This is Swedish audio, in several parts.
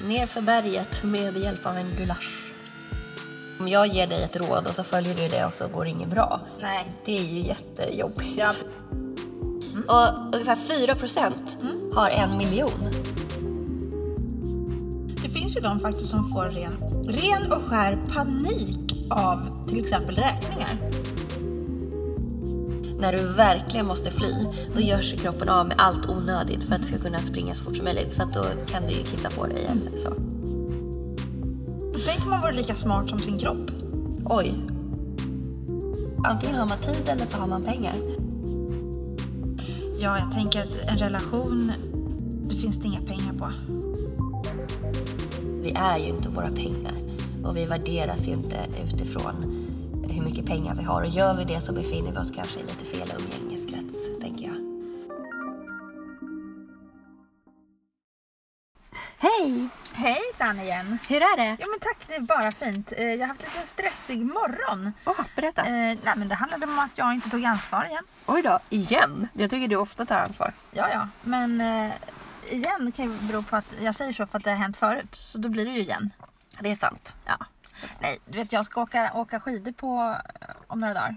ner för berget med hjälp av en gulasch. Om jag ger dig ett råd och så följer du det och så går det inget bra. Nej. Det är ju jättejobbigt. Ja. Och ungefär 4 procent har en miljon. Det finns ju de faktiskt som får ren, ren och skär panik av till exempel räkningar. När du verkligen måste fly, då gör sig kroppen av med allt onödigt för att du ska kunna springa så fort som möjligt. Så att då kan du ju kissa på dig eller så. Tänk om man vore lika smart som sin kropp. Oj. Antingen har man tid eller så har man pengar. Ja, jag tänker att en relation, det finns det inga pengar på. Vi är ju inte våra pengar. Och vi värderas ju inte utifrån hur mycket pengar vi har. Och gör vi det så befinner vi oss kanske i lite fel umgängeskrets, tänker jag. Hej! Hejsan igen! Hur är det? Ja men tack, det är bara fint. Eh, Jag har haft lite en stressig morgon. Åh, berätta. Eh, nej men det handlade om att jag inte tog ansvar igen. Oj då, igen? Jag tycker du ofta tar ansvar. Ja, ja. Men eh, igen kan ju bero på att jag säger så för att det har hänt förut. Så då blir det ju igen. Det är sant. Ja. Nej, du vet jag ska åka, åka skidor på eh, om några dagar.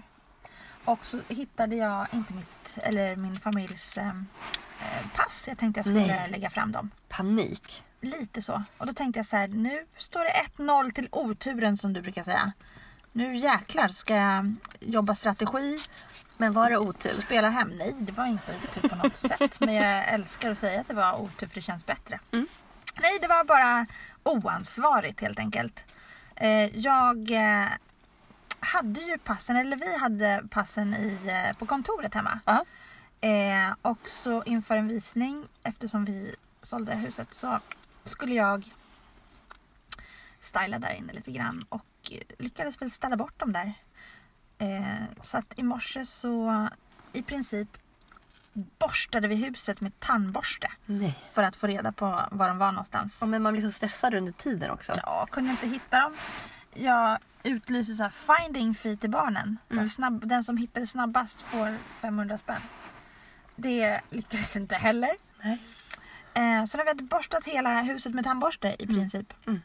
Och så hittade jag inte mitt, eller min familjs eh, eh, pass. Jag tänkte jag skulle Nej. lägga fram dem. Panik. Lite så. Och då tänkte jag så här, nu står det 1-0 till oturen som du brukar säga. Nu jäklar ska jag jobba strategi, Men var det otur? spela hem. Nej, det var inte otur på något sätt. Men jag älskar att säga att det var otur för det känns bättre. Mm. Nej, det var bara oansvarigt helt enkelt. Eh, jag eh, hade ju passen, eller vi hade passen i, eh, på kontoret hemma. Ja. Eh, och så inför en visning, eftersom vi sålde huset, så skulle jag styla där inne lite grann och lyckades väl ställa bort dem där. Eh, så att i morse så i princip borstade vi huset med tandborste Nej. för att få reda på var de var någonstans. Ja, men man blir så stressad under tiden också. Ja, kunde inte hitta dem. Jag utlyser så här finding fee till barnen. Här snabb, den som hittar det snabbast får 500 spänn. Det lyckades inte heller. Nej. Eh, så när vi hade borstat hela huset med tandborste i princip. Mm.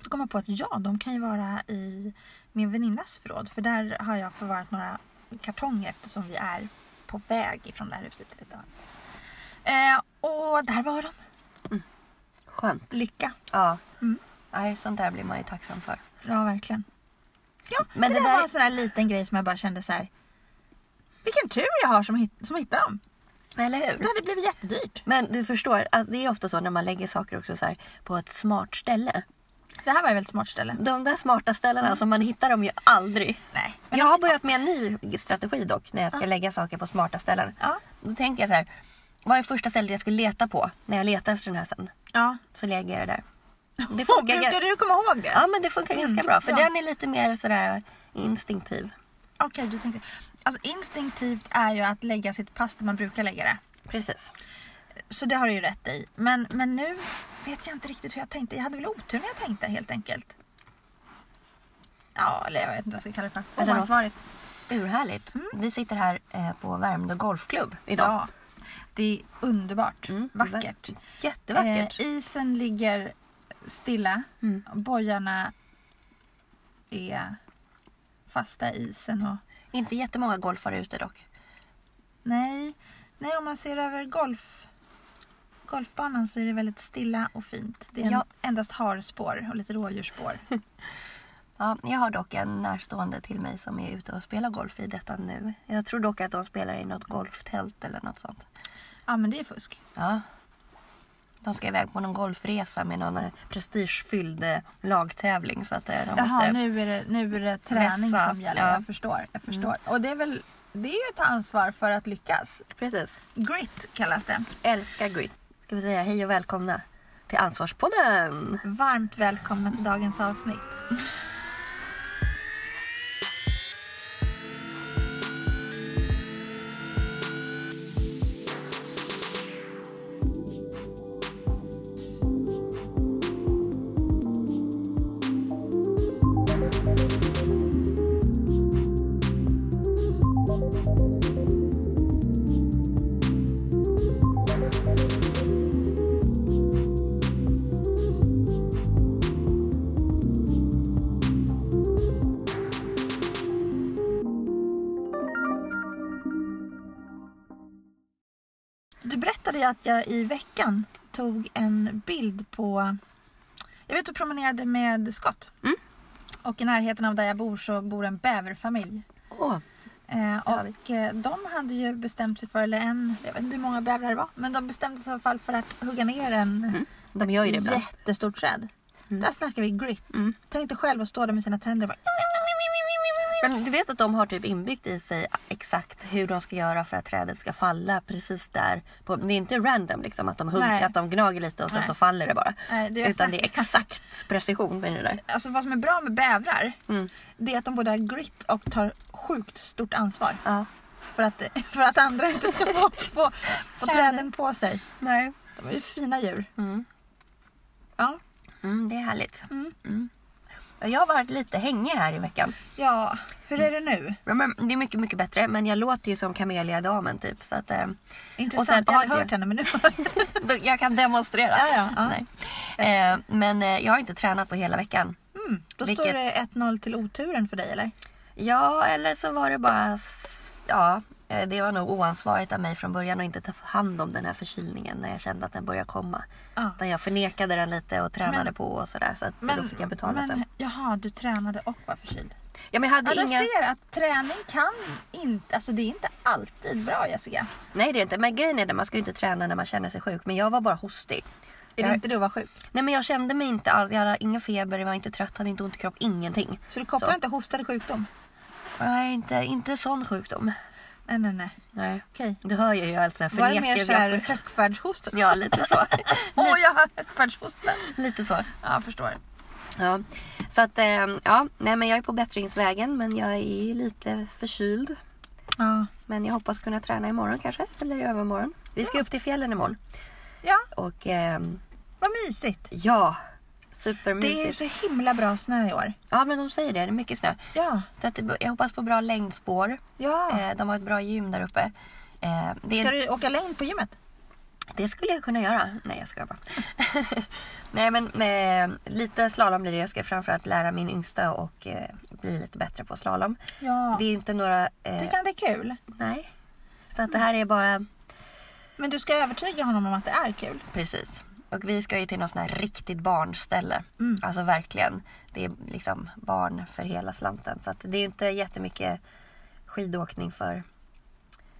Då kom jag på att ja, de kan ju vara i min väninnas förråd. För där har jag förvarat några kartonger eftersom vi är på väg ifrån det här huset till ett annat. Eh, och där var de. Skönt. Lycka. Ja. Mm. Nej, sånt där blir man ju tacksam för. Ja, verkligen. Ja, Men det, det där där- var en sån här liten grej som jag bara kände så här. Vilken tur jag har som, hitt, som hittar dem. Eller hur? Det hade blivit jättedyrt. Men du förstår, att det är ofta så när man lägger saker också så här på ett smart ställe. Det här var ett väldigt smart ställe. De där smarta ställena, alltså man hittar dem ju aldrig. Nej. Jag har börjat med en ny strategi dock när jag ska Ja. lägga saker på smarta ställen. Ja. Då tänker jag så här, vad är första stället jag ska leta på när jag letar efter den här sen? ja. Så lägger jag det där. Det Oh, funkar, brukar du komma ihåg det? ja, men det funkar ganska bra för ja. den är lite mer sådär instinktiv. Okej, du tänker. Alltså instinktivt är ju att lägga sitt pass där man brukar lägga det. Precis. Så det har du ju rätt i. Men, men nu vet jag inte riktigt hur jag tänkte. Jag hade väl otur när jag tänkte helt enkelt. Ja, eller jag vet inte vad jag ska kalla det för. Oansvarigt. Urhärligt. Vi sitter här eh, på Värmdö Golfklubb idag. Ja. Det är underbart. Mm, Vackert. Jättevackert. Eh, isen ligger stilla. Mm. Bojarna är fasta i isen. Och... Inte jättemånga golfare ute dock. Nej, nej, om man ser över golf, golfbanan så är det väldigt stilla och fint. Det är Ja. endast harspår och lite rådjursspår. Ja, jag har dock en närstående till mig som är ute och spelar golf i detta nu. Jag tror dock att de spelar i något golftält eller något sånt. ja, men det är fusk. Ja. De ska iväg på någon golfresa med någon eh, prestigefylld eh, lagtävling. Så att eh, de Jaha, måste... nu är det, nu är det träning Vässa. som gäller. Ja. Jag förstår. Jag förstår. Och det är väl det är ju ett ansvar för att lyckas. Precis. Grit kallas det. Älskar grit. Ska vi säga hej och välkomna till Ansvarspodden. Varmt välkomna till dagens avsnitt. Att jag i veckan tog en bild på... Jag var ute och promenerade med Scott. Mm. Och i närheten av där jag bor så bor en bäverfamilj. Åh, Eh, och eh, de hade ju bestämt sig för, eller en, jag vet inte hur många bävrar det var, men de bestämde sig i alla fall för att hugga ner en de gör ju det jättestort träd. Där snackar vi grit. Mm. Tänk dig själv att stå där med sina tänder och bara... Men du vet att de har typ inbyggt i sig exakt hur de ska göra för att trädet ska falla precis där. På, det är inte random liksom att de, hugger, Nej. att de gnager lite och sen Nej. så faller det bara. Nej, det Utan det är exakt. precision med det där. Alltså vad som är bra med bävrar, Mm. det är att de både har grit och tar sjukt stort ansvar. Ja. För att, för att andra inte ska få, få, få Träden. träden på sig. Nej. De är ju fina djur. Mm. Ja. Mm, det är härligt. Mm. Jag har varit lite hängig här i veckan. ja, hur är det nu? Ja, men Det är mycket, mycket bättre. Men jag låter ju som Camelia-damen typ. Så att, eh, Intressant, sen jag har jag- hört henne men nu... jag kan demonstrera. Ja, ja, ja. Nej. Eh, men eh, jag har inte tränat på hela veckan. Mm, då Vilket- står det 1-0 till oturen för dig eller? Ja, eller så var det bara... Ja, det var nog oansvarigt av mig från början att inte ta hand om den här förkylningen när jag kände att den började komma. Ja. Jag förnekade den lite och tränade Men- på och sådär. Så, att, så då fick jag betala men, sen. Jaha, du tränade och var förkyld. Ja, men jag hade Ja, jag inga... ser att träning kan inte, alltså det är inte alltid bra Jessica. Nej, det är inte. Men grejen är att man ska ju inte träna när man känner sig sjuk. Men jag var bara hostig. Är Jag- det inte du var sjuk? Nej, men jag kände mig inte alls... Jag hade ingen feber, jag var inte trött, hade inte ont i kropp, ingenting. Så du kopplar Så. inte hosta till sjukdom? Nej, inte, inte sån sjukdom. Nej, nej, nej. Nej. Okej. Du hör ju hur jag alltså Var det mer förnekar. såhär högfärdshosta? Ja, lite så. Åh, jag har högfärdshosta. lite så. Ja, jag förstår. Ja. Så att, eh, ja, nej men jag är på bättringsvägen men jag är lite förkyld. Ja. Men jag hoppas kunna träna imorgon kanske, eller i övermorgon. Vi ska upp till fjällen imorgon. ja, Och ehm, vad mysigt. ja, Det är supermysigt. så himla bra snö i år. Ja men de säger det, det är mycket snö. Ja, Så att jag hoppas på bra längdspår. ja. Eh, de har ett bra gym där uppe. Eh, det, Ska du åka längd på gymmet? det skulle jag kunna göra. Nej jag ska bara. Nej men med, lite slalom blir det. Jag ska framförallt lära min yngsta och eh, bli lite bättre på slalom. Ja. Det är inte några... Eh, Tycker han det är kul? Nej. Så att det här är bara Men du ska övertyga honom om att det är kul. precis. Och vi ska ju till något sånt här riktigt barnställe. Mm. Alltså verkligen. Det är liksom barn för hela slanten. Så det är ju inte jättemycket skidåkning för,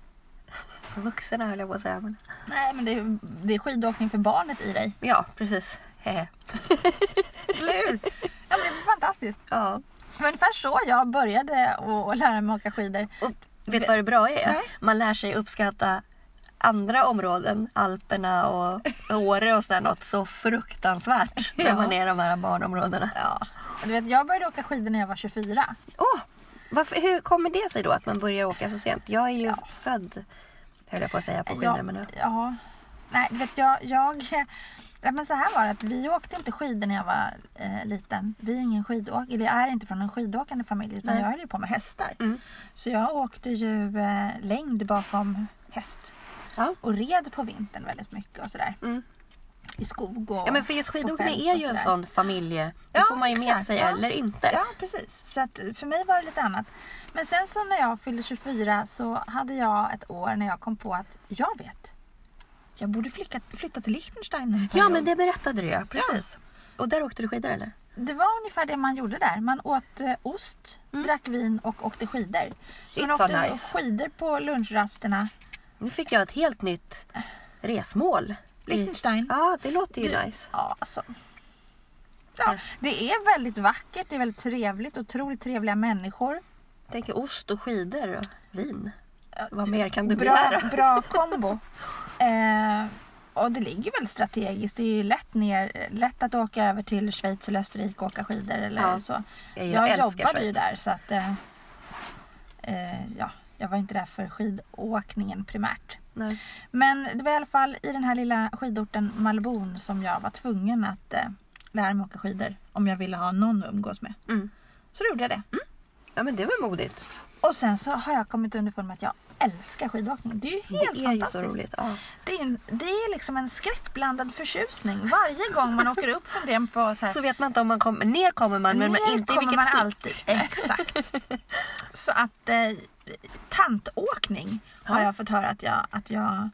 för vuxna höll jag på att säga. Men, Nej, men det är, det är skidåkning för barnet i dig. ja, precis. Hehe. Eller hur? Ja, men det är fantastiskt. Ja. Det var ungefär så jag började att att lära mig åka skidor. Och vet du vad det bra är? Nej. Man lär sig uppskatta andra områden, Alperna och Åre och sådär något så fruktansvärt. När Ja. man är i de här barnområdena. Ja. Du vet, jag började åka skidor när jag var 24. Åh, varför, hur kommer det sig då att man börjar åka så sent? Jag är ju född, höll jag på att säga, på skidor. Ja, Men, ja. Nej, du vet jag... jag ja, men så här var det att vi åkte inte skidor när jag var eh, liten. Vi är ingen skidåkare, eller jag är inte från en skidåkande familj utan Nej. jag höll ju på med hästar. Mm. Så jag åkte ju eh, längd bakom häst. Ja. Och red på vintern väldigt mycket och sådär. Mm. I skog och ja men för just skidåkning är ju en sån familje. Det Ja, får man ju med exakt, sig ja. eller inte. Ja, precis. Så att för mig var det lite annat. Men sen så när jag fyllde 24 så hade jag ett år när jag kom på att jag vet. Jag borde flytta, flytta till Liechtenstein en Ja men det berättade du ja, precis. Och där åkte du skidor eller? Det var ungefär det man gjorde där. Man åt eh, ost, Mm. drack vin och åkte skidor. Så man åkte nice. skidor på lunchrasterna. Nu fick jag ett helt nytt resmål. Liechtenstein. Ja, det låter ju Du- nice. Ja, alltså. Ja, det är väldigt vackert, det är väldigt trevligt, otroligt trevliga människor. Jag tänker ost och skidor och vin. Vad mer kan du Bra, begära? bra kombo. Eh, och det ligger väldigt strategiskt. Det är ju lätt, ner, lätt att åka över till Schweiz eller Österrike och åka skidor eller Ja, så. Jag, Jag, jobbade ju där så att eh, eh, ja, jag var inte där för skidåkningen primärt. Nej. Men det var i alla fall i den här lilla skidorten Malbon som jag var tvungen att eh, lära mig åka skidor om jag ville ha någon att umgås med. Mm. Så då gjorde jag det. Ja men det var modigt. Och sen så har jag kommit underfund med att jag älskar skidåkning. Det är ju helt det är ju så fantastiskt. roligt. Ja. Det är, en, det är liksom en skräckblandad förtjusning. Varje gång man åker upp från det på så här, Så vet man inte om man kommer... Ner kommer man men ner inte i kommer man alltid. Exakt. Så att eh, tantåkning har Ja. jag fått höra att jag, att jag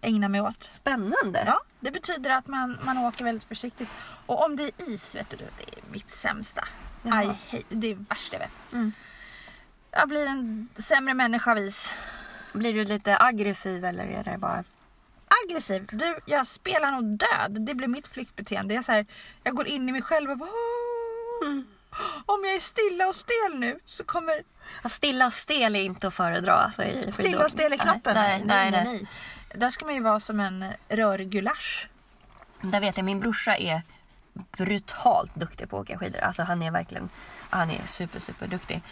ägna mig åt. Spännande. Ja, det betyder att man, man åker väldigt försiktigt. Och om det är is, vet du, det är mitt sämsta. Jaha. Aj, hej, det är värst jag vet. Mm. Jag blir en sämre människa av is. Blir du lite aggressiv eller är det bara... Aggressiv. Du, jag spelar nog död. Det blir mitt flyktbeteende. Jag, så här, jag går in i mig själv och bara... "Åh, Mm. Om jag är stilla och stel nu så kommer... Stilla och stel är inte att föredra. Alltså, i Stilla och stel i kroppen? Nej, nej, nej. nej. Där ska man ju vara som en rörgulasch. Där vet jag, min brorsa är brutalt duktig på att åka skidor. Alltså han är verkligen, han är super, super duktig.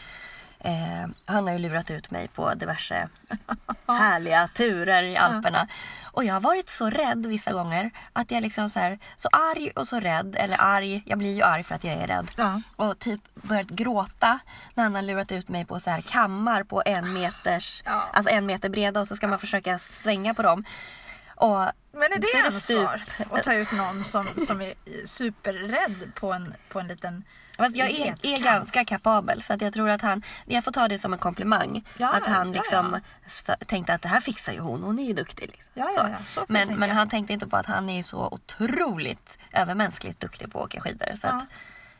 Eh, han har ju lurat ut mig på diverse härliga turer i Alperna. Och jag har varit så rädd vissa gånger att jag liksom så här, så arg och så rädd. Eller arg, jag blir ju arg för att jag är rädd. Ja. Och typ börjat gråta när han har lurat ut mig på så här kammar på en meters, Ja. alltså en meter breda och så ska man försöka svänga på dem. Och Men är det, ansvar stup. att ta ut någon som, som är superrädd på en, på en liten Fast jag är, är ganska kapabel så att jag tror att han, jag får ta det som en komplimang. Ja, att han ja, liksom ja. st- tänkte att det här fixar ju hon, hon är ju duktig. Liksom. Ja, ja, ja, så men, men han tänkte inte på att han är så otroligt övermänskligt duktig på att åka skidor. Så Ja. att,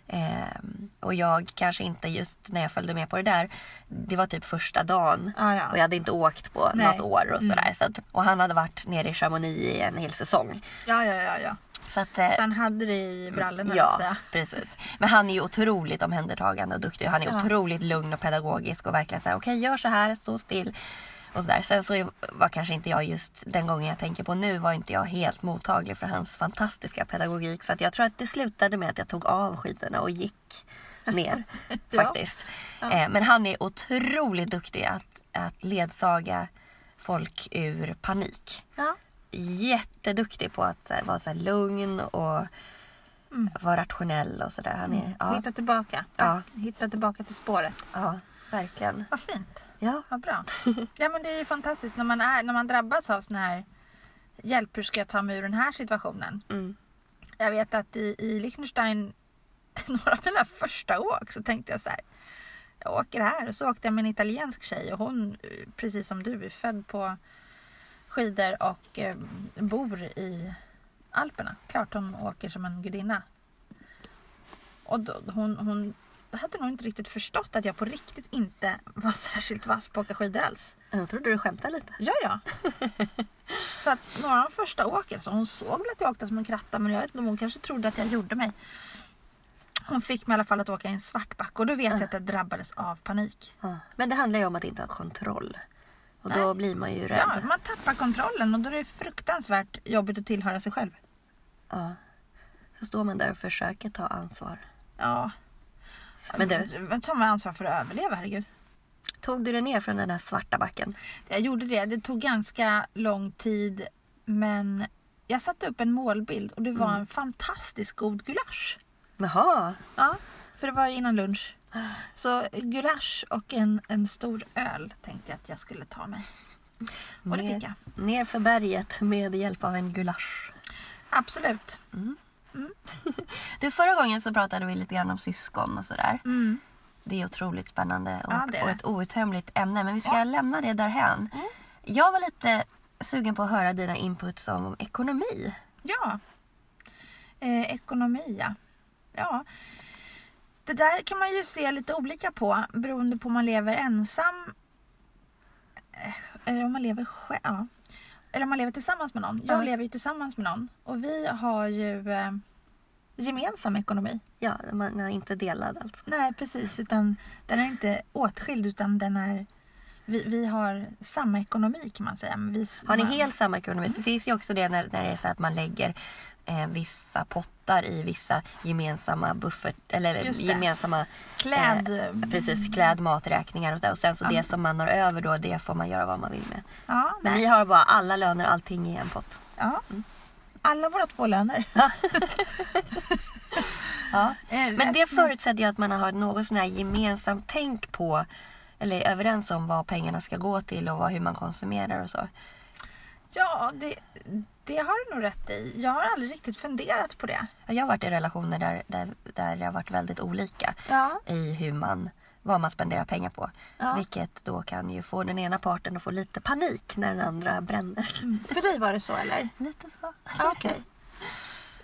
ehm, och jag kanske inte just när jag följde med på det där, det var typ första dagen. Ja, ja. Och jag hade inte åkt på Nej. något år och Mm. sådär. Så att, och han hade varit nere i Chamonix i en hel säsong. Ja, ja, ja. ja. Så att, eh, Så han hade det i brallorna, Ja, ja. precis. Men han är ju otroligt omhändertagande och duktig. Han är Ja. otroligt lugn och pedagogisk och verkligen så här, okej gör så här, stå still. Och så där. Sen så var kanske inte jag just den gången jag tänker på nu var inte jag helt mottaglig för hans fantastiska pedagogik. Så att jag tror att det slutade med att jag tog av skidorna och gick ner Ja. faktiskt. Eh, men han är otroligt duktig att, att ledsaga folk ur panik ja. jätteduktig på att här, vara så lugn och Mm. vara rationell och sådär. Han är, ja, Hitta tillbaka. Ja. Hitta tillbaka till spåret. ja, verkligen. Vad fint. Ja. Vad bra. Ja men det är ju fantastiskt när man, är, när man drabbas av sån här Hjälp hur ska jag ta mig ur den här situationen? Mm. Jag vet att i, i Liechtenstein, några av mina första åk så tänkte jag så här. Jag åker här och så åkte jag med en italiensk tjej och hon, eh, precis som du, är född på skidor och eh, bor i Alperna. Klart hon åker som en gudinna. Och då, hon, hon hade nog inte riktigt förstått att jag på riktigt inte var särskilt vass på att åka skidor alls. Jag trodde du skämtade lite. Ja, ja. Så att några av de första åken, så hon såg väl att jag åkte som en kratta men jag vet inte om hon kanske trodde att jag gjorde mig. Hon fick mig i alla fall att åka i en svart back och då vet jag att jag drabbades av panik. Men det handlar ju om att inte ha kontroll. Och då Nej. blir man ju rädd. Ja, man tappar kontrollen och då är det fruktansvärt jobbigt att tillhöra sig själv. Ja. Så står man där och försöker ta ansvar. Ja. Men du- Vem tar man ansvar för att överleva, herregud? Tog du dig ner från den här svarta backen? Jag gjorde det. Det tog ganska lång tid men jag satte upp en målbild och det var en fantastiskt god gulasch. Jaha. Ja, för det var innan lunch. Så gulasch och en, en stor öl tänkte jag att jag skulle ta mig. Och det Ner, fick jag. ner för berget med hjälp av en gulasch. Absolut. Du, förra gången så pratade vi lite grann om syskon och sådär. Mm. Det är otroligt spännande och, Ja, det är och det. ett outtömligt ämne. Men vi ska Ja. lämna det därhän. Jag var lite sugen på att höra dina inputs om ekonomi. Ja. Eh, ekonomi, ja. ja. Det där kan man ju se lite olika på beroende på om man lever ensam eh, eller om man lever själv. Ja. Eller om man lever tillsammans med någon. Jag Ja. lever ju tillsammans med någon och vi har ju eh, gemensam ekonomi. Ja, man är inte delad alltså. Nej, precis. Utan den är inte åtskild utan den är... Vi, vi har samma ekonomi kan man säga. Vi, Har ni man- helt samma ekonomi? Det finns ju också det när, när det är så att man lägger eh, vissa pottar i vissa gemensamma buffert eller gemensamma Kläd... eh, precis, kläd, maträkningar och, så där. och sen så Ja. det som man har över då det får man göra vad man vill med. Ja, Men nej. ni har bara alla löner, allting i en pott. ja. Alla våra två löner. Ja. Eh, Men det förutsätter ju att man har något sån här gemensamt tänk på eller överens om vad pengarna ska gå till och vad, hur man konsumerar och så. Ja, det, det har du nog rätt i. Jag har aldrig riktigt funderat på det. Jag har varit i relationer där, där, där det har varit väldigt olika Ja. i hur man vad man spenderar pengar på. Ja. Vilket då kan ju få den ena parten att få lite panik när den andra bränner. För dig var det så eller? Lite så. Okej.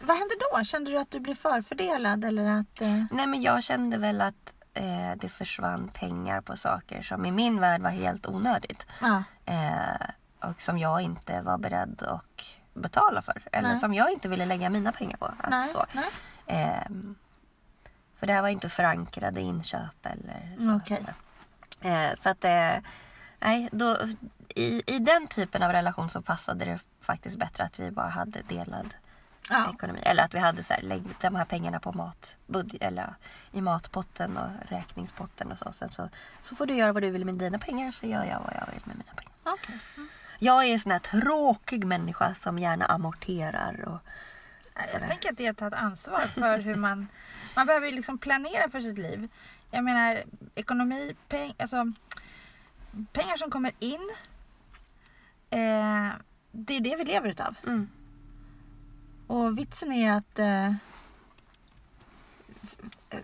Vad hände då? Kände du att du blev förfördelad eller att... Eh... Nej men jag kände väl att eh, det försvann pengar på saker som i min värld var helt onödigt. Ja. Eh, och som jag inte var beredd att betala för. Eller Nej. som jag inte ville lägga mina pengar på. Alltså, Nej. så. Nej. Ehm, för det här var inte förankrade inköp eller så. Mm, okej. Eh, så att eh, nej, då, i, i den typen av relation så passade det faktiskt bättre att vi bara hade delad Ja. ekonomi. Eller att vi hade så här, lägg de här pengarna på mat, budget, eller i matpotten och räkningspotten och så. Sen så, så får du göra vad du vill med dina pengar så gör jag vad jag vill med mina pengar. Okej. Jag är en sån här tråkig människa som gärna amorterar och Jag Sådär. tänker att det är att ta ett ansvar för hur man... Man behöver ju liksom planera för sitt liv. Jag menar ekonomi, peng, alltså, pengar som kommer in. Eh, det är det vi lever utav. mm. Och vitsen är att eh,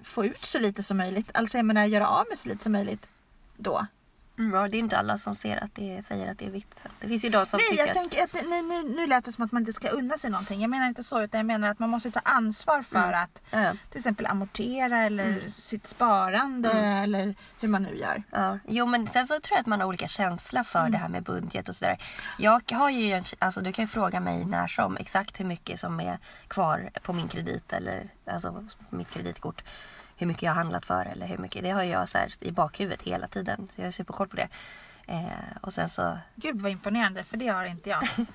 få ut så lite som möjligt. Alltså jag menar göra av med så lite som möjligt då. Mm, ja, det är inte alla som ser att det, säger att det är vitsen. Det finns ju de som Nej, tycker jag tänker att nu, nu, nu lät det som att man inte ska unna sig någonting. Jag menar inte så utan jag menar att man måste ta ansvar för Mm. att. Ja, till exempel amortera eller sitt sparande Mm. eller hur man nu gör. ja. Jo men sen så tror jag att man har olika känsla för Mm. det här med budget och sådär. Jag har ju, en- alltså du kan ju fråga mig när som exakt hur mycket som är kvar på min kredit eller alltså på mitt kreditkort. Hur mycket jag har handlat för eller hur mycket. Det har jag så här i bakhuvudet hela tiden. Så jag har superkoll på det. Eh, och sen så Gud vad imponerande för det har inte jag. Nej,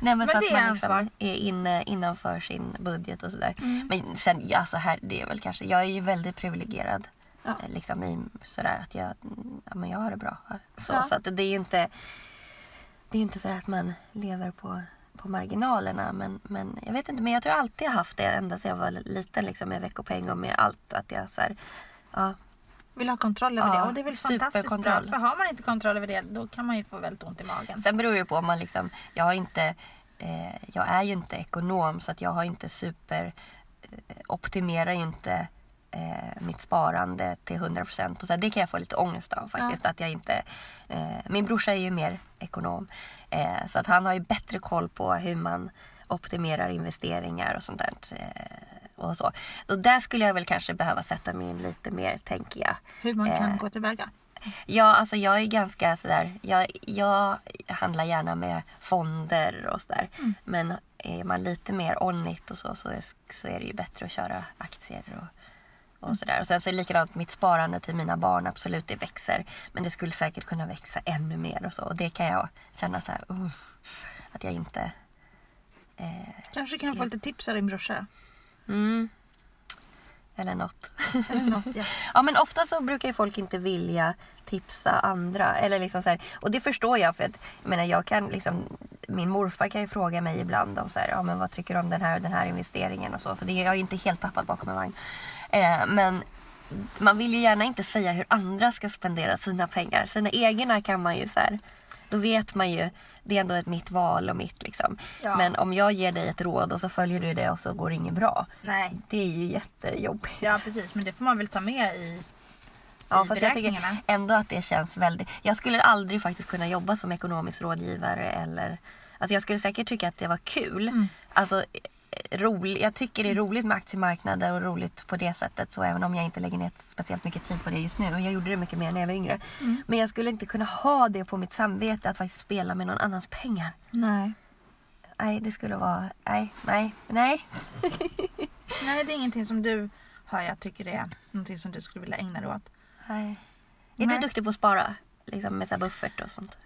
men, Men så det att är man liksom ansvar. är inne, innanför sin budget och sådär. Mm. Men sen, ja, så här, det är väl kanske, jag är ju väldigt privilegierad. Ja. eh, Liksom i sådär att jag, ja, men jag har det bra. Så, Ja. så att det är ju inte, det är ju inte så att man lever på, på marginalerna. Men, men jag vet inte, men jag tror alltid jag haft det ända sedan jag var liten liksom med veckopeng och med allt. Att jag så här, ja, Vill ha kontroll över Ja, det och det är väl fantastiskt bra. För har man inte kontroll över det då kan man ju få väldigt ont i magen. Sen beror det ju på om man liksom, jag har inte, eh, jag är ju inte ekonom så att jag har inte super, eh, optimerar ju inte eh, mitt sparande till 100% och så här, det kan jag få lite ångest av faktiskt. Att jag inte, eh, min brorsa är ju mer ekonom eh, så att han har ju bättre koll på hur man optimerar investeringar och sånt där. Eh, och så. Och där skulle jag väl kanske behöva sätta mig in lite mer tänker jag. Hur man kan Eh, gå tillväga. Ja, alltså jag är ganska sådär. Jag, jag handlar gärna med fonder och sådär. Mm. Men är man lite mer on it och så, så är, så är det ju bättre att köra aktier och, och sådär. Och sen så är det likadant mitt sparande till mina barn. Absolut, det växer. Men det skulle säkert kunna växa ännu mer och så. Och det kan jag känna så här, uh, att jag inte... Eh, Kanske kan få lite tips av din brorsa. mm, eller något. Eller något, ja. Ja men ofta så brukar ju folk inte vilja tipsa andra. Eller liksom så här, och det förstår jag för att jag menar, jag kan liksom, min morfar kan ju fråga mig ibland om så här, ja, men vad tycker du om den här och den här investeringen och så. För det, jag är ju inte helt tappad bakom en vagn. Eh, men man vill ju gärna inte säga hur andra ska spendera sina pengar. Sina egna kan man ju så här, då vet man ju, det är ändå ett mitt val och mitt liksom. Ja. Men om jag ger dig ett råd och så följer du det och så går det inget bra. Nej. Det är ju jättejobbigt. Ja precis men det får man väl ta med i, Ja, fast jag tycker ändå att det känns väldigt... Jag skulle aldrig faktiskt kunna jobba som ekonomisk rådgivare eller... Alltså jag skulle säkert tycka att det var kul. Mm. Alltså, eh, rolig, jag tycker det är roligt med aktiemarknader och roligt på det sättet. Så även om jag inte lägger ner speciellt mycket tid på det just nu. Och jag gjorde det mycket mer när jag var yngre. Mm. Men jag skulle inte kunna ha det på mitt samvete att faktiskt spela med någon annans pengar. Nej. Nej, det skulle vara... Nej, nej, nej. Nej det är ingenting som du har jag tycker det är någonting som du skulle vilja ägna dig åt. nej. Är Nej. du duktig på att spara? Liksom med så buffert och sånt?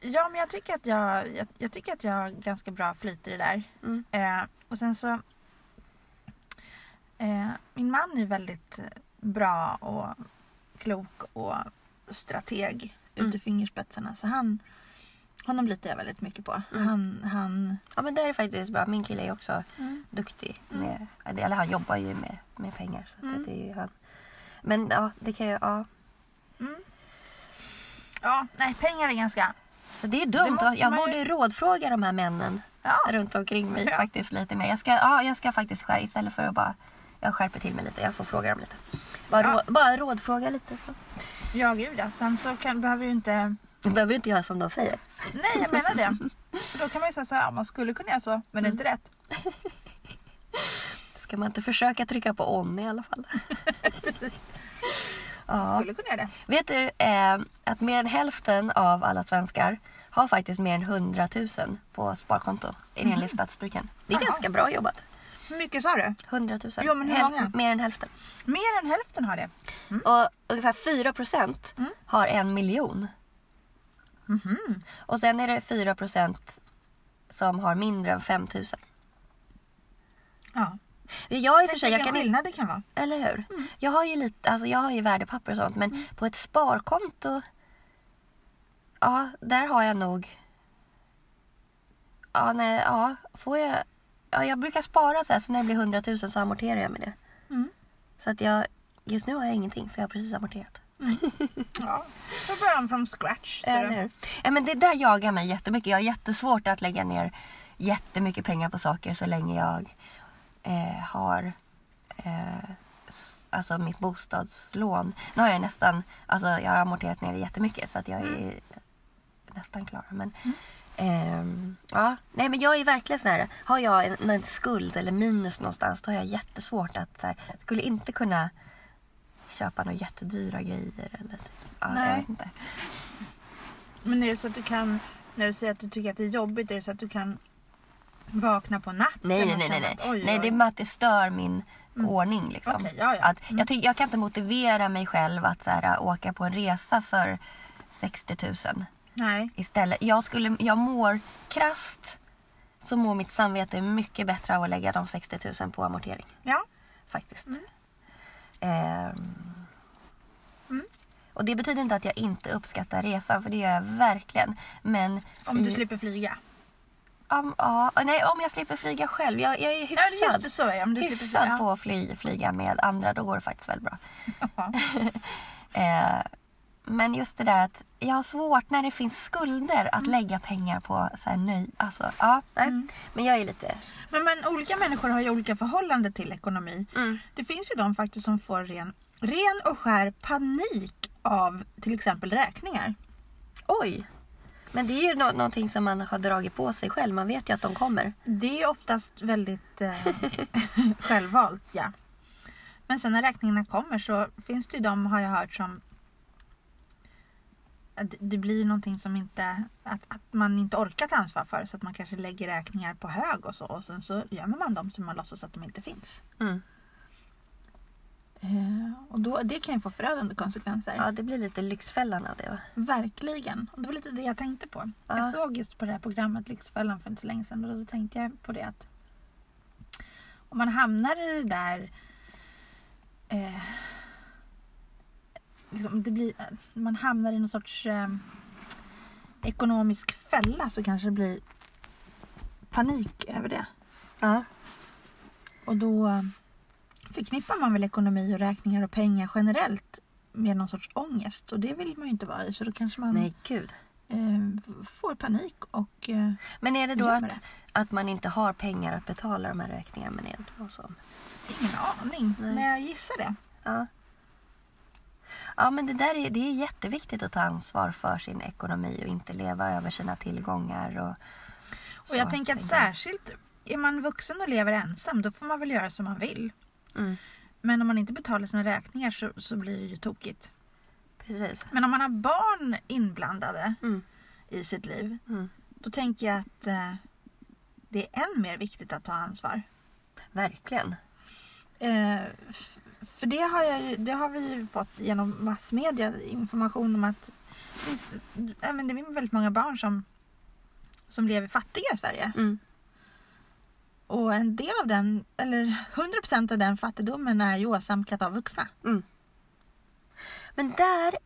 Ja men jag tycker att jag, jag, jag tycker att jag har ganska bra flyt i det där. Mm. Eh, och sen så eh, Min man är väldigt bra och klok och strateg Mm. ut i fingerspetsarna. Så han, honom litar jag väldigt mycket på. Mm. Han, han, Ja men det är faktiskt bra. Min kille är också Mm. duktig. Med, eller han jobbar ju med, med pengar. Så att Mm. det är han. Men ja, det kan ju... Ja. mm. Ja, nej pengar är ganska... Så det är Det dumt. måste Jag man ju- borde rådfråga de här männen Ja, runt omkring mig Ja. faktiskt lite mer. Jag ska, ja, jag ska faktiskt skärpa istället för att bara... Jag skärper till mig lite. Jag får fråga dem lite. Bara, Ja. rå, bara rådfråga lite så. Ja, gud ja. Sen så kan, behöver du inte... Du behöver inte göra som de säger. Nej, jag menar det. För då kan man ju säga så här, man skulle kunna göra så, men det är inte rätt. Ska man inte försöka trycka på on i alla fall? Precis. Ja. skulle kunna göra det. Vet du eh, att mer än hälften av alla svenskar har faktiskt mer än 100 000 på sparkonto enligt statistiken. Det är Jaha. ganska bra jobbat. Hur mycket sa du? 100 000. Jo, men hur Häl- många? Mer än hälften. Mer än hälften har det. Och ungefär 4 procent Mm. har en miljon. Mhm. Och sen är det 4 procent som har mindre än 5 000. Ja. Jag i för sig, jag kan skillnad det kan vara. Eller hur? Mm. Jag har ju lite, alltså jag har ju värdepapper och sånt men på ett sparkonto Ja, där har jag nog Ja, nej, ja, får jag Ja, jag brukar spara så här så när det blir 100 000 så amorterar jag med det. Mm. Så att jag Just nu har jag ingenting för jag har precis amorterat. Ja. Då börjar de från scratch. Eller? Ja, men det där jagar mig jättemycket. Jag har jättesvårt att lägga ner jättemycket pengar på saker så länge jag eh, har eh, alltså mitt bostadslån. Nu har jag nästan, alltså jag har amorterat ner det jättemycket så att jag är nästan klar. Men, ehm, ja, nej men jag är verkligen så här, har jag en, en skuld eller minus någonstans då har jag jättesvårt att så här, skulle inte kunna köpa några jättedyra grejer eller typ, ja, jag Nej. vet inte. Men är det så att du kan, när du säger att du tycker att det är jobbigt, är det så att du kan vakna på natten Nej, nej, nej. nej, nej. att, oj, nej oj. det är med att det stör min ordning. Liksom. Okej, ja, ja. Att jag, ty- jag kan inte motivera mig själv att så här, åka på en resa för 60 000 Nej. istället. Jag, skulle, jag mår krasst så mår mitt samvete mycket bättre av att lägga de 60 000 på amortering. Ja. Faktiskt. Mm. Ehm. Mm. Och det betyder inte att jag inte uppskattar resan för det gör jag verkligen. Men Om du i- slipper flyga. Om, ja, nej, om jag slipper flyga själv. Jag, jag är Ja, hyfsad. just det så är Om du hyfsad flyga. på att fly, flyga med andra, då går det faktiskt väldigt bra. Ja. Eh, men just det där att jag har svårt när det finns skulder Mm. att lägga pengar på så här nöj. Alltså, ja, nej. Men jag är lite... Men, men olika människor har ju olika förhållande till ekonomi. Mm. Det finns ju de faktiskt som får ren, ren och skär panik av till exempel räkningar. Oj! Men det är ju nå- någonting som man har dragit på sig själv. Man vet ju att de kommer. Det är oftast väldigt eh, självvalt, ja. Men sen när räkningarna kommer så finns det ju de, har jag hört, som det blir någonting som inte, att, att man inte orkar ta ansvar för. Så att man kanske lägger räkningar på hög och så. Och sen så gömmer man dem så man låtsas att de inte finns. Mm. Eh, och då, det kan ju få förödande konsekvenser. Ja, det blir lite Lyxfällan av det va? Verkligen. Och det var lite det jag tänkte på. Ja. Jag såg just på det här programmet Lyxfällan för inte så länge sedan och då tänkte jag på det att om man hamnar i det där eh, liksom det blir, man hamnar i någon sorts eh, ekonomisk fälla så kanske det blir panik över det. Ja. Och då eh, förknippar man väl ekonomi och räkningar och pengar generellt med någon sorts ångest och det vill man ju inte vara i så då kanske man Nej, gud. eh, får panik och eh, Men är det då att, det. att man inte har pengar att betala de här räkningarna med? Och så? ingen aning. Nej. Men jag gissar det. Ja. Ja, men det där är, det är jätteviktigt att ta ansvar för sin ekonomi och inte leva över sina tillgångar. Och, Och jag tänker att särskilt är man vuxen och lever ensam då får man väl göra som man vill. Mm, Men om man inte betalar sina räkningar så, så blir det ju tokigt. precis. Men om man har barn inblandade Mm, i sitt liv mm, då tänker jag att eh, det är än mer viktigt att ta ansvar. verkligen. Eh, för det har, jag, ju- det har vi ju fått genom massmedia information om att det finns, det är väldigt många barn som, som lever fattiga i Sverige. Mm, Och en del av den, eller 100% av den fattigdomen är ju åsamkat av vuxna. mm. Men där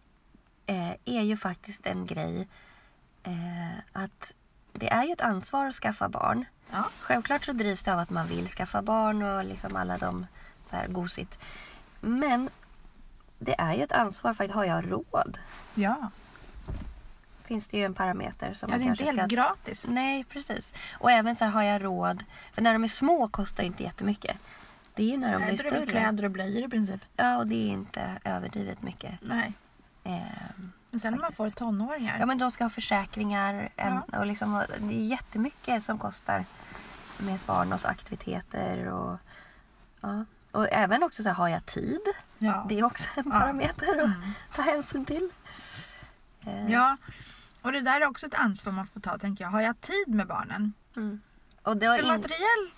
eh, är ju faktiskt en grej eh, att det är ju ett ansvar att skaffa barn. Ja. Självklart så drivs det av att man vill skaffa barn och liksom alla de så här gosigt. Men det är ju ett ansvar för att har jag råd? Ja, Finns det ju en parameter som ja man det är inte kanske helt gratis. Nej, precis. Och även så här har jag råd. För när de är små kostar ju inte jättemycket. Det är ju när de blir Nej, väl större. kläder och blöjor i princip. Ja, och det är inte överdrivet mycket. Nej. Ehm, Men sen när man får tonåringar. Ja men de ska ha försäkringar en, och liksom, det är jättemycket som kostar med ett barn och så aktiviteter och ja. Och även också så här, har jag tid? ja. Det är också en Ja. parameter att Mm. ta hänsyn till. Ja. Och det där är också ett ansvar man får ta tänker jag. Har jag tid med barnen? Mm. Och det För in... materiell,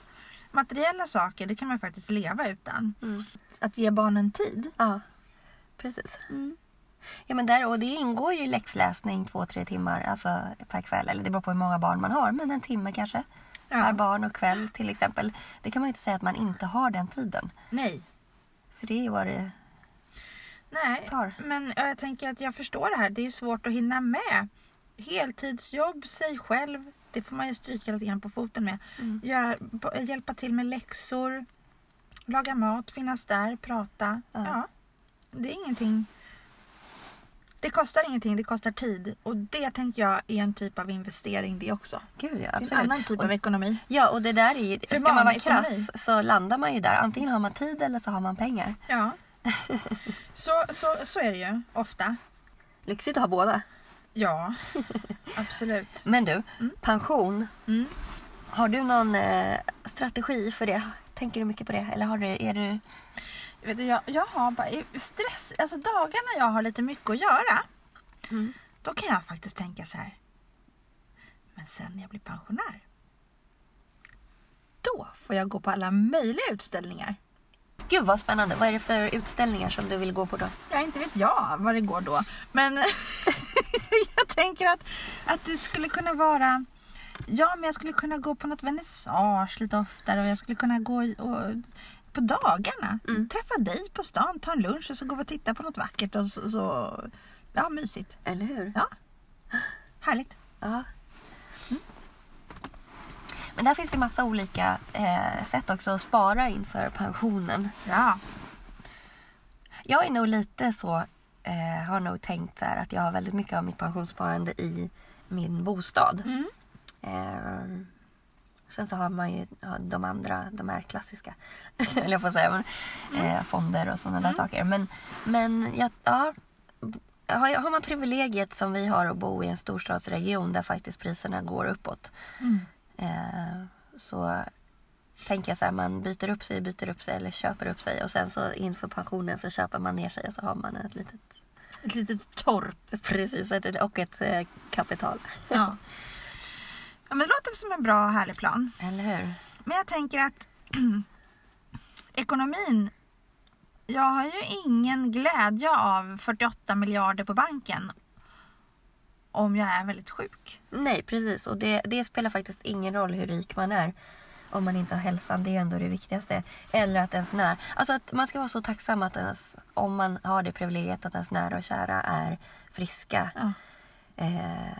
materiella saker det kan man faktiskt leva utan. mm. Att ge barnen tid. Ja, precis. Ja, men där, och det ingår ju läxläsning två, tre timmar alltså, per kväll. Eller det beror på hur många barn man har, men en timme kanske. Per Ja. barn och kväll till exempel. Det kan man ju inte säga att man inte har den tiden. Nej. För det är ju vad det Nej, tar. men jag tänker att jag förstår det här. Det är svårt att hinna med. Heltidsjobb, sig själv. Det får man ju stryka lite grann på foten med. Mm. Göra, hjälpa till med läxor. Laga mat, finnas där, prata. Ja. Ja. Det är ingenting. Det kostar ingenting, det kostar tid. Och det tänker jag är en typ av investering det också. Gud ja, Det är en absolut. annan typ Och- av ekonomi. Ja, och det där är ju, ska man vara ekonomi. krass så landar man ju där. Antingen har man tid eller så har man pengar. Ja. så, så, så är det ju ofta. Lyxigt att ha båda. Ja, absolut. Men du, Mm. pension. Mm. Har du någon eh, strategi för det? Tänker du mycket på det? Eller har du, är du... Vet du, jag, jag har bara stress, alltså dagarna jag har lite mycket att göra. Mm. Då kan jag faktiskt tänka så här. Men sen när jag blir pensionär. Då får jag gå på alla möjliga utställningar. Gud vad spännande. Vad är det för utställningar som du vill gå på då? Ja, inte vet jag vad det går då. Men jag tänker att, att det skulle kunna vara... Ja, men jag skulle kunna gå på något vernissage lite oftare och jag skulle kunna gå och, på dagarna. Mm. Träffa dig på stan, ta en lunch och så går vi och titta på något vackert och så... så ja, mysigt. Eller hur? Ja. Härligt. Ja. Men där finns ju massa olika eh, sätt också att spara inför pensionen. Ja. Jag är nog lite så, eh, har nog tänkt så här att jag har väldigt mycket av mitt pensionssparande i min bostad. Mm. Eh, sen så har man ju ja, de andra, de här klassiska, eller jag får säga, men, eh, fonder och sådana där saker. Men, men ja, ja, har, har man privilegiet som vi har att bo i en storstadsregion där faktiskt priserna går uppåt. Mm. Eh, så tänker jag så här, man byter upp sig, byter upp sig eller köper upp sig och sen så inför pensionen så köper man ner sig och så har man ett litet, Ett litet torp. precis, och ett eh, kapital. Ja. ja, men det låter som en bra och härlig plan. Eller hur? Men jag tänker att ekonomin. Jag har ju ingen glädje av 48 miljarder på banken. Om jag är väldigt sjuk. Nej, precis. Och det, det spelar faktiskt ingen roll hur rik man är. Om man inte har hälsan, det är ändå det viktigaste. Eller att ens när. Alltså att man ska vara så tacksam att ens, om man har det privilegiet att ens nära och kära är friska. Ja. Eh,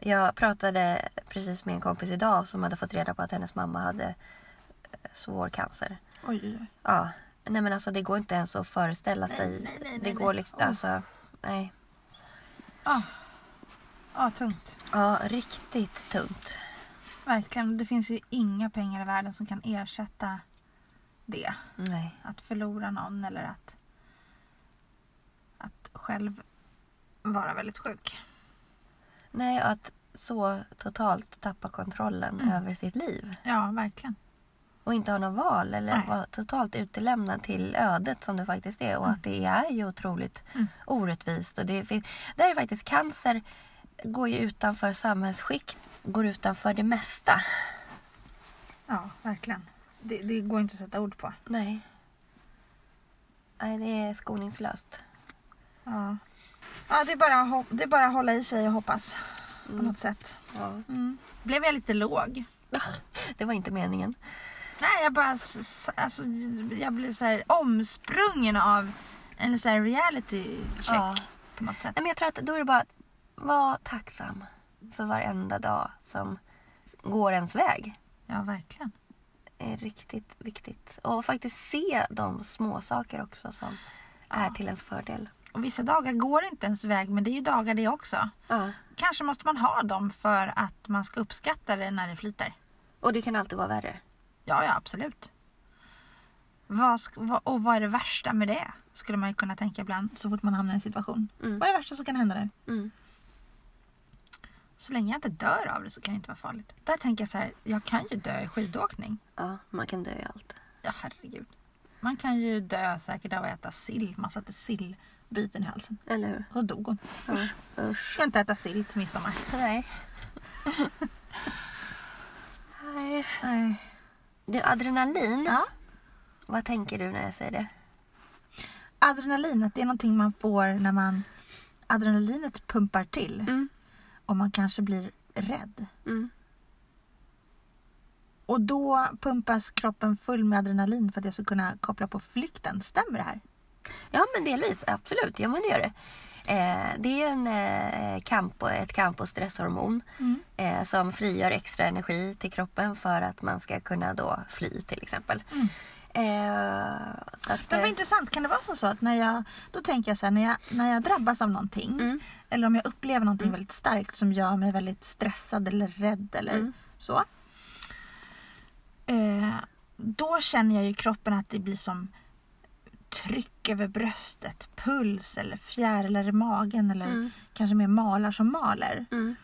jag pratade precis med en kompis idag som hade fått reda på att hennes mamma hade eh, svår cancer. Oj. Ja, nej men alltså det går inte ens att föreställa Nej, sig. nej, nej, det nej, går nej. liksom, Åh. alltså, nej. Ja, ja tungt. Ja, riktigt tungt. Verkligen. Det finns ju inga pengar i världen som kan ersätta det. Nej. Att förlora någon eller att, att själv vara väldigt sjuk. Nej, att så totalt tappa kontrollen Mm. över sitt liv. Ja, verkligen. Och inte ha något val eller Nej. vara totalt utelämnad till ödet som det faktiskt är. Och att det är ju otroligt Mm. orättvist. Och det där är faktiskt cancer går ju utanför samhällsskikt, går utanför det mesta. Ja, verkligen. Det, det går inte att sätta ord på. Nej. Nej, det är skoningslöst. Ja, ja det, är bara, det är bara att hålla i sig och hoppas på Mm. något sätt. Ja. Mm. Blev jag lite låg? Det var inte meningen. Nej, jag bara... Alltså, jag blev så här omsprungen av en så reality check Ja. på något sätt. Nej, men jag tror att då är det bara att vara tacksam för varenda dag som går ens väg. Ja, verkligen. är riktigt viktigt. Och faktiskt se de små saker också som är Ja. till ens fördel. Och vissa dagar går inte ens väg, men det är ju dagar det också. Ja. Kanske måste man ha dem för att man ska uppskatta det när det flyter. Och det kan alltid vara värre. Ja, ja, absolut. Vad, och vad är det värsta med det? Skulle man kunna tänka ibland så fort man hamnar i en situation. Mm. Vad är det värsta som kan hända där? Mm. Så länge jag inte dör av det så kan det inte vara farligt. Där tänker jag så här, jag kan ju dö i skidåkning. Ja, man kan dö i allt. Ja herregud. Man kan ju dö säkert av att äta sill. Man satte sillbiten i halsen. Eller hur? Och så dog hon. Ja. Usch. Usch. Ska inte äta sill till midsommar. Nej. Nej. Nej. Du, adrenalin. Ja. Vad tänker du när jag säger det? Adrenalin, att det är någonting man får när man... Adrenalinet pumpar till Mm. Och man kanske blir rädd. Mm. Och då pumpas kroppen full med adrenalin för att jag ska kunna koppla på flykten. Stämmer det här? Ja, men delvis. Absolut. Ja, men det gör det. Eh, det är en, eh, kamp och, ett kamp och stresshormon Mm. eh, som frigör extra energi till kroppen för att man ska kunna då fly till exempel. Mm. Eh, så att, Men vad eh, intressant, kan det vara som så att när jag, då tänker jag så här, när jag, när jag drabbas av någonting Mm. eller om jag upplever någonting väldigt starkt som gör mig väldigt stressad eller rädd eller Mm. så. Eh, då känner jag i kroppen att det blir som tryck över bröstet, puls eller fjärilar i magen eller Mm. kanske mer malar som maler. mm,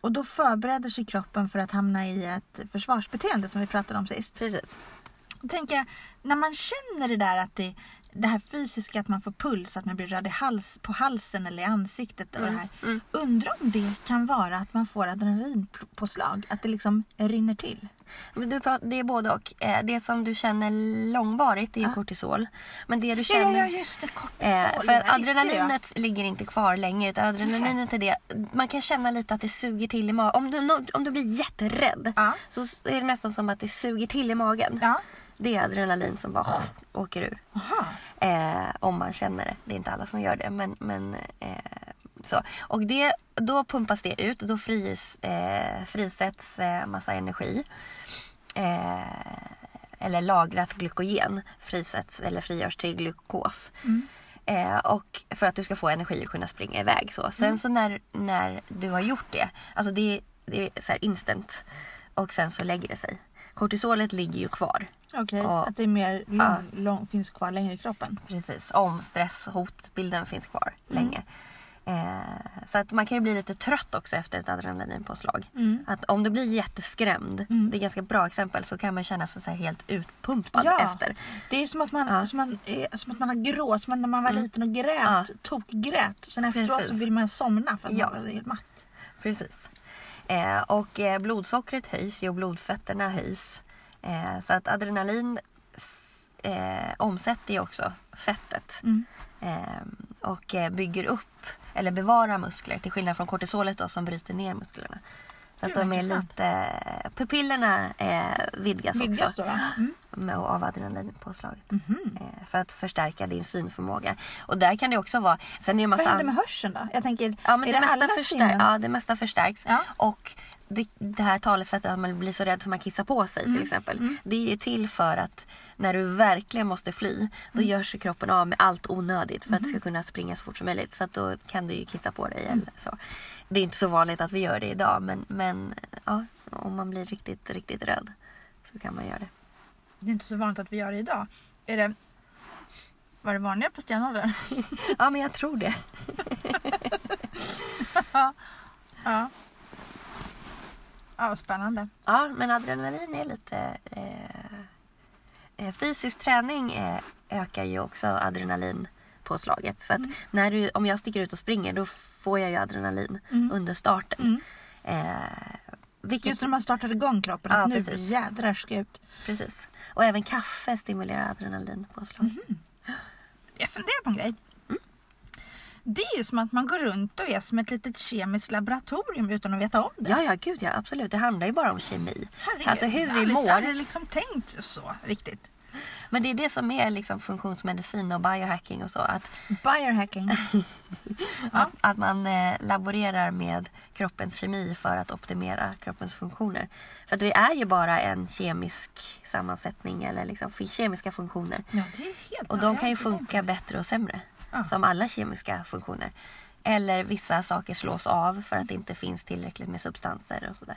Och då förbereder sig kroppen för att hamna i ett försvarsbeteende som vi pratade om sist. precis. Då tänker jag, när man känner det där att det, det här fysiska, att man får puls, att man blir röd i hals, på halsen eller i ansiktet och det här. Mm. Undrar om det kan vara att man får adrenalinpåslag, att det liksom rinner till. Du det är både och. Eh, det som du känner långvarigt är Ja. kortisol. Men det du Ja, känner... ja, ja just det, kortisol. Eh, för visste adrenalinet ligger inte kvar länge. Utan adrenalinet är det, man kan känna lite att det suger till i magen. Om du, om du blir jätterädd Ja. så är det nästan som att det suger till i magen. Ja. Det är adrenalin som bara åker ur. Eh, om man känner det. Det är inte alla som gör det. Men, men, eh, så. Och det, då pumpas det ut. Då frigörs, eh, frisätts eh, massa energi. Eh, eller lagrat glykogen frisätts eller frigörs till glukos. Mm. Eh, och för att du ska få energi och kunna springa iväg. Så. Sen Mm. så när, när du har gjort det, alltså det, det är så här instant. Och sen så lägger det sig. Kortisolet ligger ju kvar. Okej, Ja. att det är mer lång, Ja. lång, finns kvar längre i kroppen. Precis, om stress, hotbilden finns kvar länge. Eh, så att man kan ju bli lite trött också efter ett adrenalinpåslag. Mm. Att om du blir jätteskrämd, Mm. det är ett ganska bra exempel, så kan man känna sig så helt utpumpad Ja. efter. Det är som att man, Ja. som man, är, som att man har gråt, som när man var Mm. liten och grät, Ja. tokgrät. Sen efteråt så Precis. vill man somna för att Ja. man är helt matt. Precis. Eh, och eh, blodsockret höjs ju och blodfetterna höjs. Eh, så att adrenalin eh, omsätter ju också fettet. Mm. Eh, och eh, bygger upp eller bevarar muskler till skillnad från kortisolet då, som bryter ner musklerna. Så att de är intressant. lite... Pupillerna eh, vidgas, Vidgas också då? Mm. med, av adrenalinpåslaget. Mhm. Eh, för att förstärka din synförmåga. Och där kan det också vara... Sen är det en Vad massa händer med hörseln då? Jag tänker, Ja, men är det, det, alla sinnen? ja, det mesta förstärks. Ja. Och det, det här talesättet att man blir så rädd så man kissar på sig Mm. till exempel. Det är ju till för att när du verkligen måste fly då Mm. gör sig kroppen av med allt onödigt för att du ska kunna springa så fort som möjligt. Så att då kan du ju kissa på dig Mm. eller så. Det är inte så vanligt att vi gör det idag men, men ja, om man blir riktigt, riktigt rädd så kan man göra det. Det är inte så vanligt att vi gör det idag. Är det, var det vanligare på stenåldern? Ja men jag tror det. ja. Ja, vad spännande. Ja, men adrenalin är lite... Eh, eh, fysisk träning eh, ökar ju också adrenalinpåslaget. Så att Mm. när du, om jag sticker ut och springer då får jag ju adrenalin Mm. under starten. Mm. Eh, vilket, Just när man startar igång kroppen, Ja, nu precis. jädrar ska ut. Precis. Och även kaffe stimulerar adrenalinpåslag. Mhm. Jag funderar på en grej. Det är ju som att man går runt och är som ett litet kemiskt laboratorium utan att veta om det. Ja, ja, gud ja, absolut. Det handlar ju bara om kemi. Herregud, Alltså hur jag har vi mår. aldrig liksom tänkt så riktigt. Men det är det som är liksom funktionsmedicin och biohacking och så. Att Biohacking. Att, att man eh, laborerar med kroppens kemi för att optimera kroppens funktioner. För att vi är ju bara en kemisk sammansättning eller liksom kemiska funktioner. Ja, det är helt Och de jag kan ju har funka bättre och sämre. Ja. Som alla kemiska funktioner. Eller vissa saker slås av för att det inte finns tillräckligt med substanser och sådär.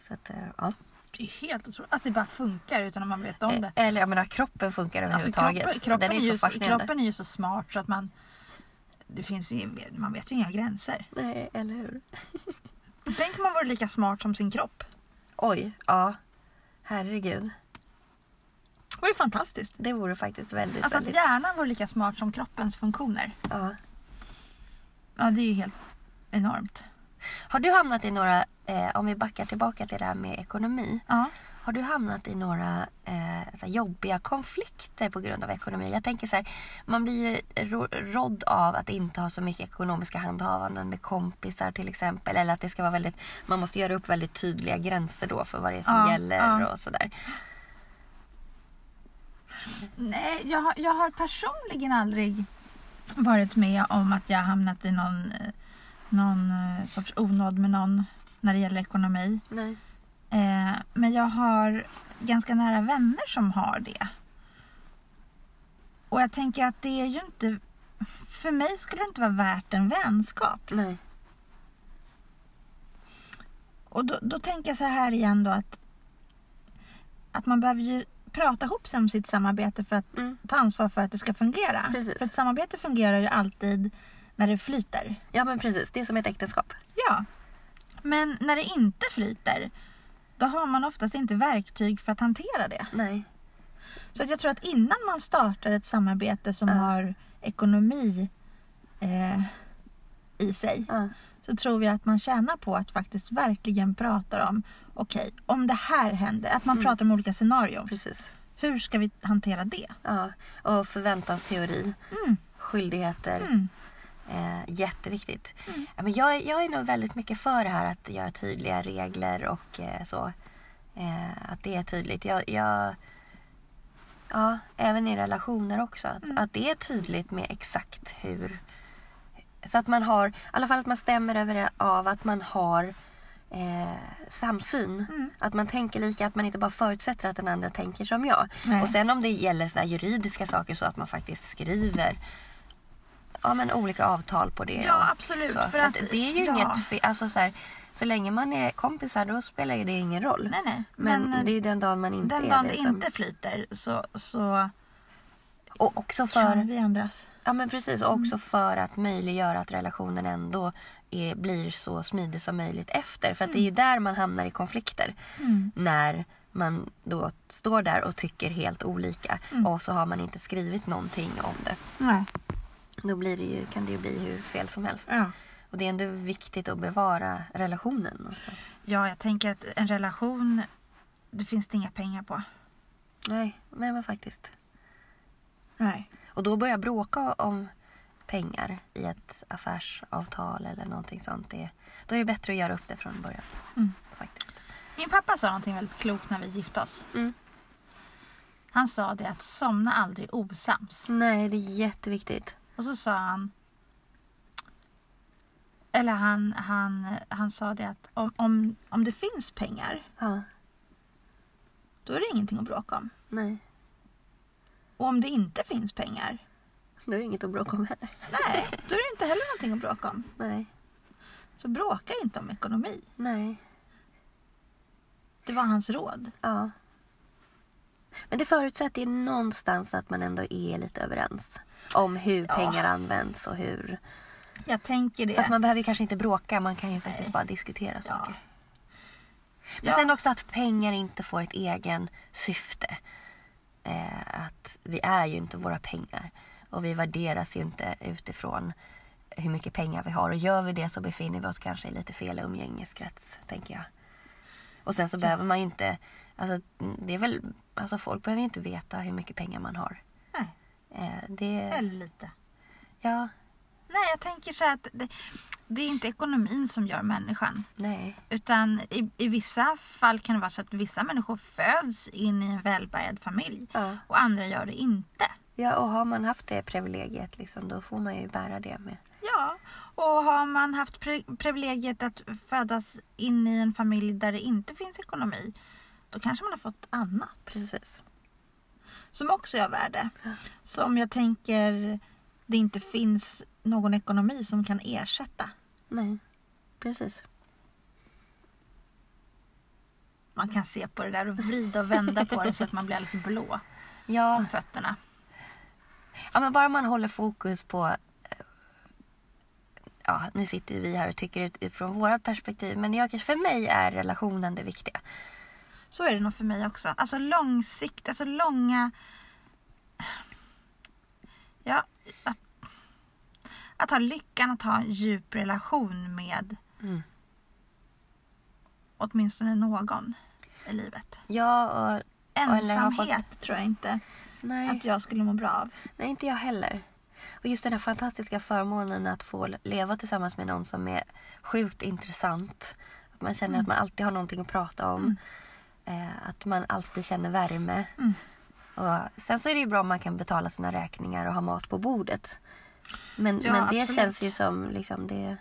Så att, eh, ja. Det är helt otroligt. Att det bara funkar utan att man vet om det. Eller jag menar kroppen funkar Alltså, överhuvudtaget. kroppen, kroppen, Den är är ju, så kroppen är ju så smart så att man... Det finns ju, man vet ju inga gränser. Nej, eller hur? Tänk om man vore lika smart som sin kropp. Oj, ja. Herregud. Det vore fantastiskt. Det vore faktiskt väldigt, Alltså att väldigt... hjärnan vore lika smart som kroppens funktioner. Ja. Ja, det är ju helt enormt. Har du hamnat i några, eh, om vi backar tillbaka till det här med ekonomi. Ja. Har du hamnat i några eh, jobbiga konflikter på grund av ekonomi? Jag tänker så här, man blir ju rådd av att inte ha så mycket ekonomiska handhavanden med kompisar till exempel. Eller att det ska vara väldigt, man måste göra upp väldigt tydliga gränser då för vad det är som Ja, gäller ja. och sådär. Nej, jag, har- jag har personligen aldrig varit med om att jag hamnat i någon, eh, någon eh, sorts onåd med någon när det gäller ekonomi. Nej. Eh, men jag har ganska nära vänner som har det. Och jag tänker att det är ju inte... För mig skulle det inte vara värt en vänskap. Nej. Och då, då tänker jag så här igen då att, att man behöver ju prata ihop sig om sitt samarbete för att Mm. ta ansvar för att det ska fungera. Precis. För ett samarbete fungerar ju alltid när det flyter. Ja men precis, det är som ett äktenskap. Ja. Men när det inte flyter, då har man oftast inte verktyg för att hantera det. Nej. Så att jag tror att innan man startar ett samarbete som Ja. har ekonomi eh, i sig Ja. så tror jag att man tjänar på att faktiskt verkligen prata om okej, om det här händer, att man Mm. pratar om olika scenarion. Precis. Hur ska vi hantera det? Ja. Och förväntansteori, Mm. skyldigheter. Mm. Eh, jätteviktigt. Mm. Men jag, jag är nog väldigt mycket för det här att göra tydliga regler och eh, så. Eh, att det är tydligt. Jag, jag, ja, även i relationer också. Att, Mm. att det är tydligt med exakt hur. Så att man har, i alla fall att man stämmer över det av att man har eh, samsyn. Mm. Att man tänker lika, att man inte bara förutsätter att den andra tänker som jag. Nej. Och sen om det gäller såna juridiska saker så att man faktiskt skriver ja, men olika avtal på det. Ja, absolut, Så. för För att att- det är ju ja. inget fe- alltså så, här, så länge man är kompisar då spelar ju det ingen roll. Nej, nej. Men, Men, det är ju den dagen man inte den är dagen det. det som- inte flyter så, så Och också för, kan vi ändras. ja, men precis, och också för att möjliggöra att relationen ändå är, blir så smidig som möjligt efter. För att det är ju där man hamnar i konflikter. Mm. När man då står där och tycker helt olika Mm. och så har man inte skrivit någonting om det. Nej. Då blir det ju, kan det ju bli hur fel som helst. Ja. Och det är ändå viktigt att bevara relationen någonstans. ja, jag tänker att en relation, det finns det inga pengar på. Nej, men, men faktiskt. Nej. Och då börja bråka om pengar i ett affärsavtal eller någonting sånt. Det, då är det bättre att göra upp det från början. Mm. Faktiskt. Min pappa sa någonting väldigt klokt när vi gifte oss. Mm. Han sa det att somna aldrig osams. Nej, det är jätteviktigt. Och så sa han... Eller han, han, han sa det att om, om, om det finns pengar, Ja, då är det ingenting att bråka om. nej. Och om det inte finns pengar, Då är det inget att bråka om heller. nej, då är det inte heller någonting att bråka om. Nej, Så bråka inte om ekonomi. nej. Det var hans råd. Ja. Men det förutsätter ju någonstans att man ändå är lite överens. Om hur Ja. pengar används och hur... Jag tänker det. Fast man behöver kanske inte bråka, man kan ju faktiskt Nej. bara diskutera saker. Men Ja. sen också att pengar inte får ett egen syfte. Eh, att vi är ju inte våra pengar. Och vi värderas ju inte utifrån hur mycket pengar vi har. Och gör vi det så befinner vi oss kanske i lite fel umgängeskrets, tänker jag. Och sen så behöver man ju inte... Alltså, det är väl, alltså folk behöver ju inte veta hur mycket pengar man har. Nej, Eh, det, eller lite. ja, Nej, jag tänker så att det, det är inte ekonomin som gör människan. nej. Utan i, i vissa fall kan det vara så att vissa människor föds in i en välbärgad familj Ja. och andra gör det inte. Ja, och har man haft det privilegiet liksom, då får man ju bära det med. Ja, och har man haft pri- privilegiet att födas in i en familj där det inte finns ekonomi, då kanske man har fått annat Precis. som också är värde. Ja. Som jag tänker det inte finns någon ekonomi som kan ersätta. Nej, precis. Man man kan se på det där och vrida och vända på det så att man blir alldeles blå Ja, om fötterna. Ja, men bara man håller fokus på... eh, Ja, nu sitter ju vi här och tycker utifrån vårt perspektiv. Men jag, för mig är relationen det viktiga. Så är det nog för mig också. Alltså långsikt, alltså långa... Ja, att, att ha lyckan att ha en djup relation med Mm. åtminstone någon i livet. Ja, och... eller har fått- Ensamhet tror jag inte Nej. att jag skulle må bra av. Nej, inte jag heller. Och just den här fantastiska förmånen att få leva tillsammans med någon som är sjukt intressant. Att man känner att man alltid har någonting att prata om. Eh, att man alltid känner värme. Mm. Och sen så är det ju bra om man kan betala sina räkningar och ha mat på bordet. Men, Ja, men det absolut. känns ju som liksom det...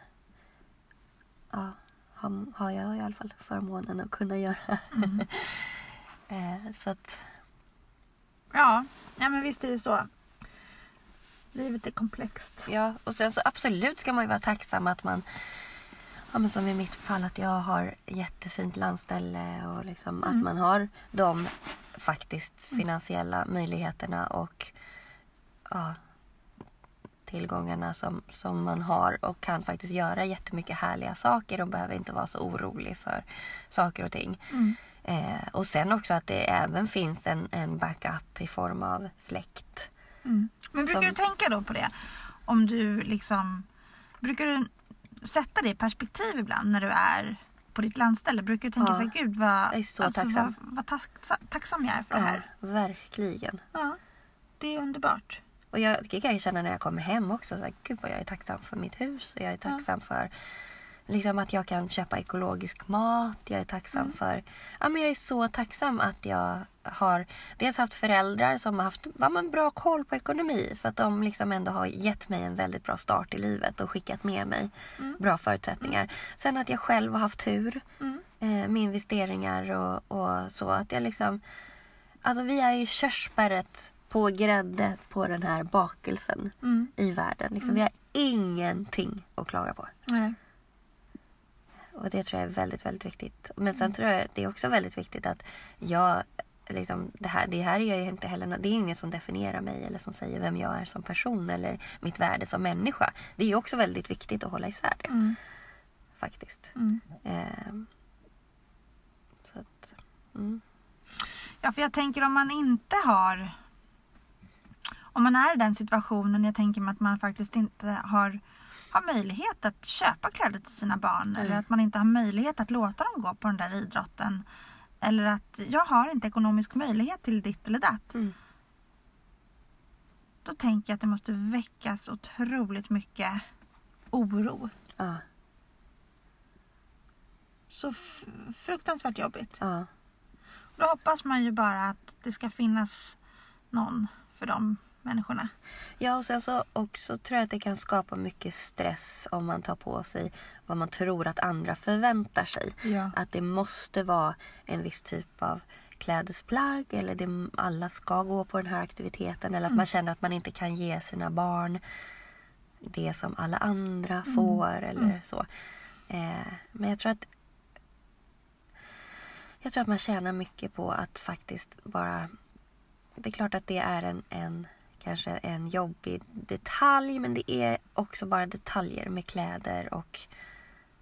Ja, har, har jag i alla fall förmånen att kunna göra. Mm. eh, så att... Ja, ja men visst är det så. Livet är komplext. Ja, och sen så absolut ska man ju vara tacksam att man, ja men som i mitt fall, att jag har jättefint landställe och liksom att man har de faktiskt finansiella möjligheterna och ja, tillgångarna som, som man har och kan faktiskt göra jättemycket härliga saker och behöver inte vara så orolig för saker och ting. Mm. Eh, och sen också att det även finns en, en backup i form av släkt. Mm. Men brukar Som- du tänka då på det? Om du liksom... Brukar du sätta det i perspektiv ibland när du är på ditt landställe? Brukar du tänka Ja. så här, gud vad, Jag är så tacksam. vad, vad tack, tacksam jag är för det här? Ja, verkligen. Ja, det är underbart. Och jag, det kan jag känna när jag kommer hem också. Så här, Gud vad jag är tacksam för mitt hus. Och jag är tacksam för liksom, att jag kan köpa ekologisk mat. Jag är tacksam Mm. för... Ja, men jag är så tacksam att jag har dels haft föräldrar som har haft ja, men bra koll på ekonomi. Så att de liksom ändå har gett mig en väldigt bra start i livet och skickat med mig Mm. bra förutsättningar. Sen att jag själv har haft tur Mm. eh, med investeringar och, och så. Att jag liksom... Alltså vi är ju körsbäret på grädde på den här bakelsen Mm. i världen. Liksom, Vi har ingenting att klaga på. Nej. Och det tror jag är väldigt, väldigt viktigt. Men sen tror jag det är också väldigt viktigt att jag Liksom, det, här, det här är ju inte heller det är ingen som definierar mig eller som säger vem jag är som person eller mitt värde som människa. Det är ju också väldigt viktigt att hålla isär det. Mm. Faktiskt. Mm. Ehm, så att, mm. Ja, för jag tänker om man inte har... Om man är i den situationen, jag tänker mig att man faktiskt inte har, har möjlighet att köpa kläder till sina barn. Eller att man inte har möjlighet att låta dem gå på den där idrotten. Eller att jag har inte ekonomisk möjlighet till ditt eller datt. Mm. Då tänker jag att det måste väckas otroligt mycket oro. Ja, Så fruktansvärt jobbigt. ja. Då hoppas man ju bara att det ska finnas någon för de människorna. Ja, och sen så också tror jag att det kan skapa mycket stress om man tar på sig vad man tror att andra förväntar sig. Ja. Att det måste vara en viss typ av klädesplagg eller det, alla ska gå på den här aktiviteten eller att man känner att man inte kan ge sina barn det som alla andra får eller så. Eh, men jag tror att jag tror att man tjänar mycket på att faktiskt bara... Det är klart att det är en, en kanske en jobbig detalj men det är också bara detaljer med kläder och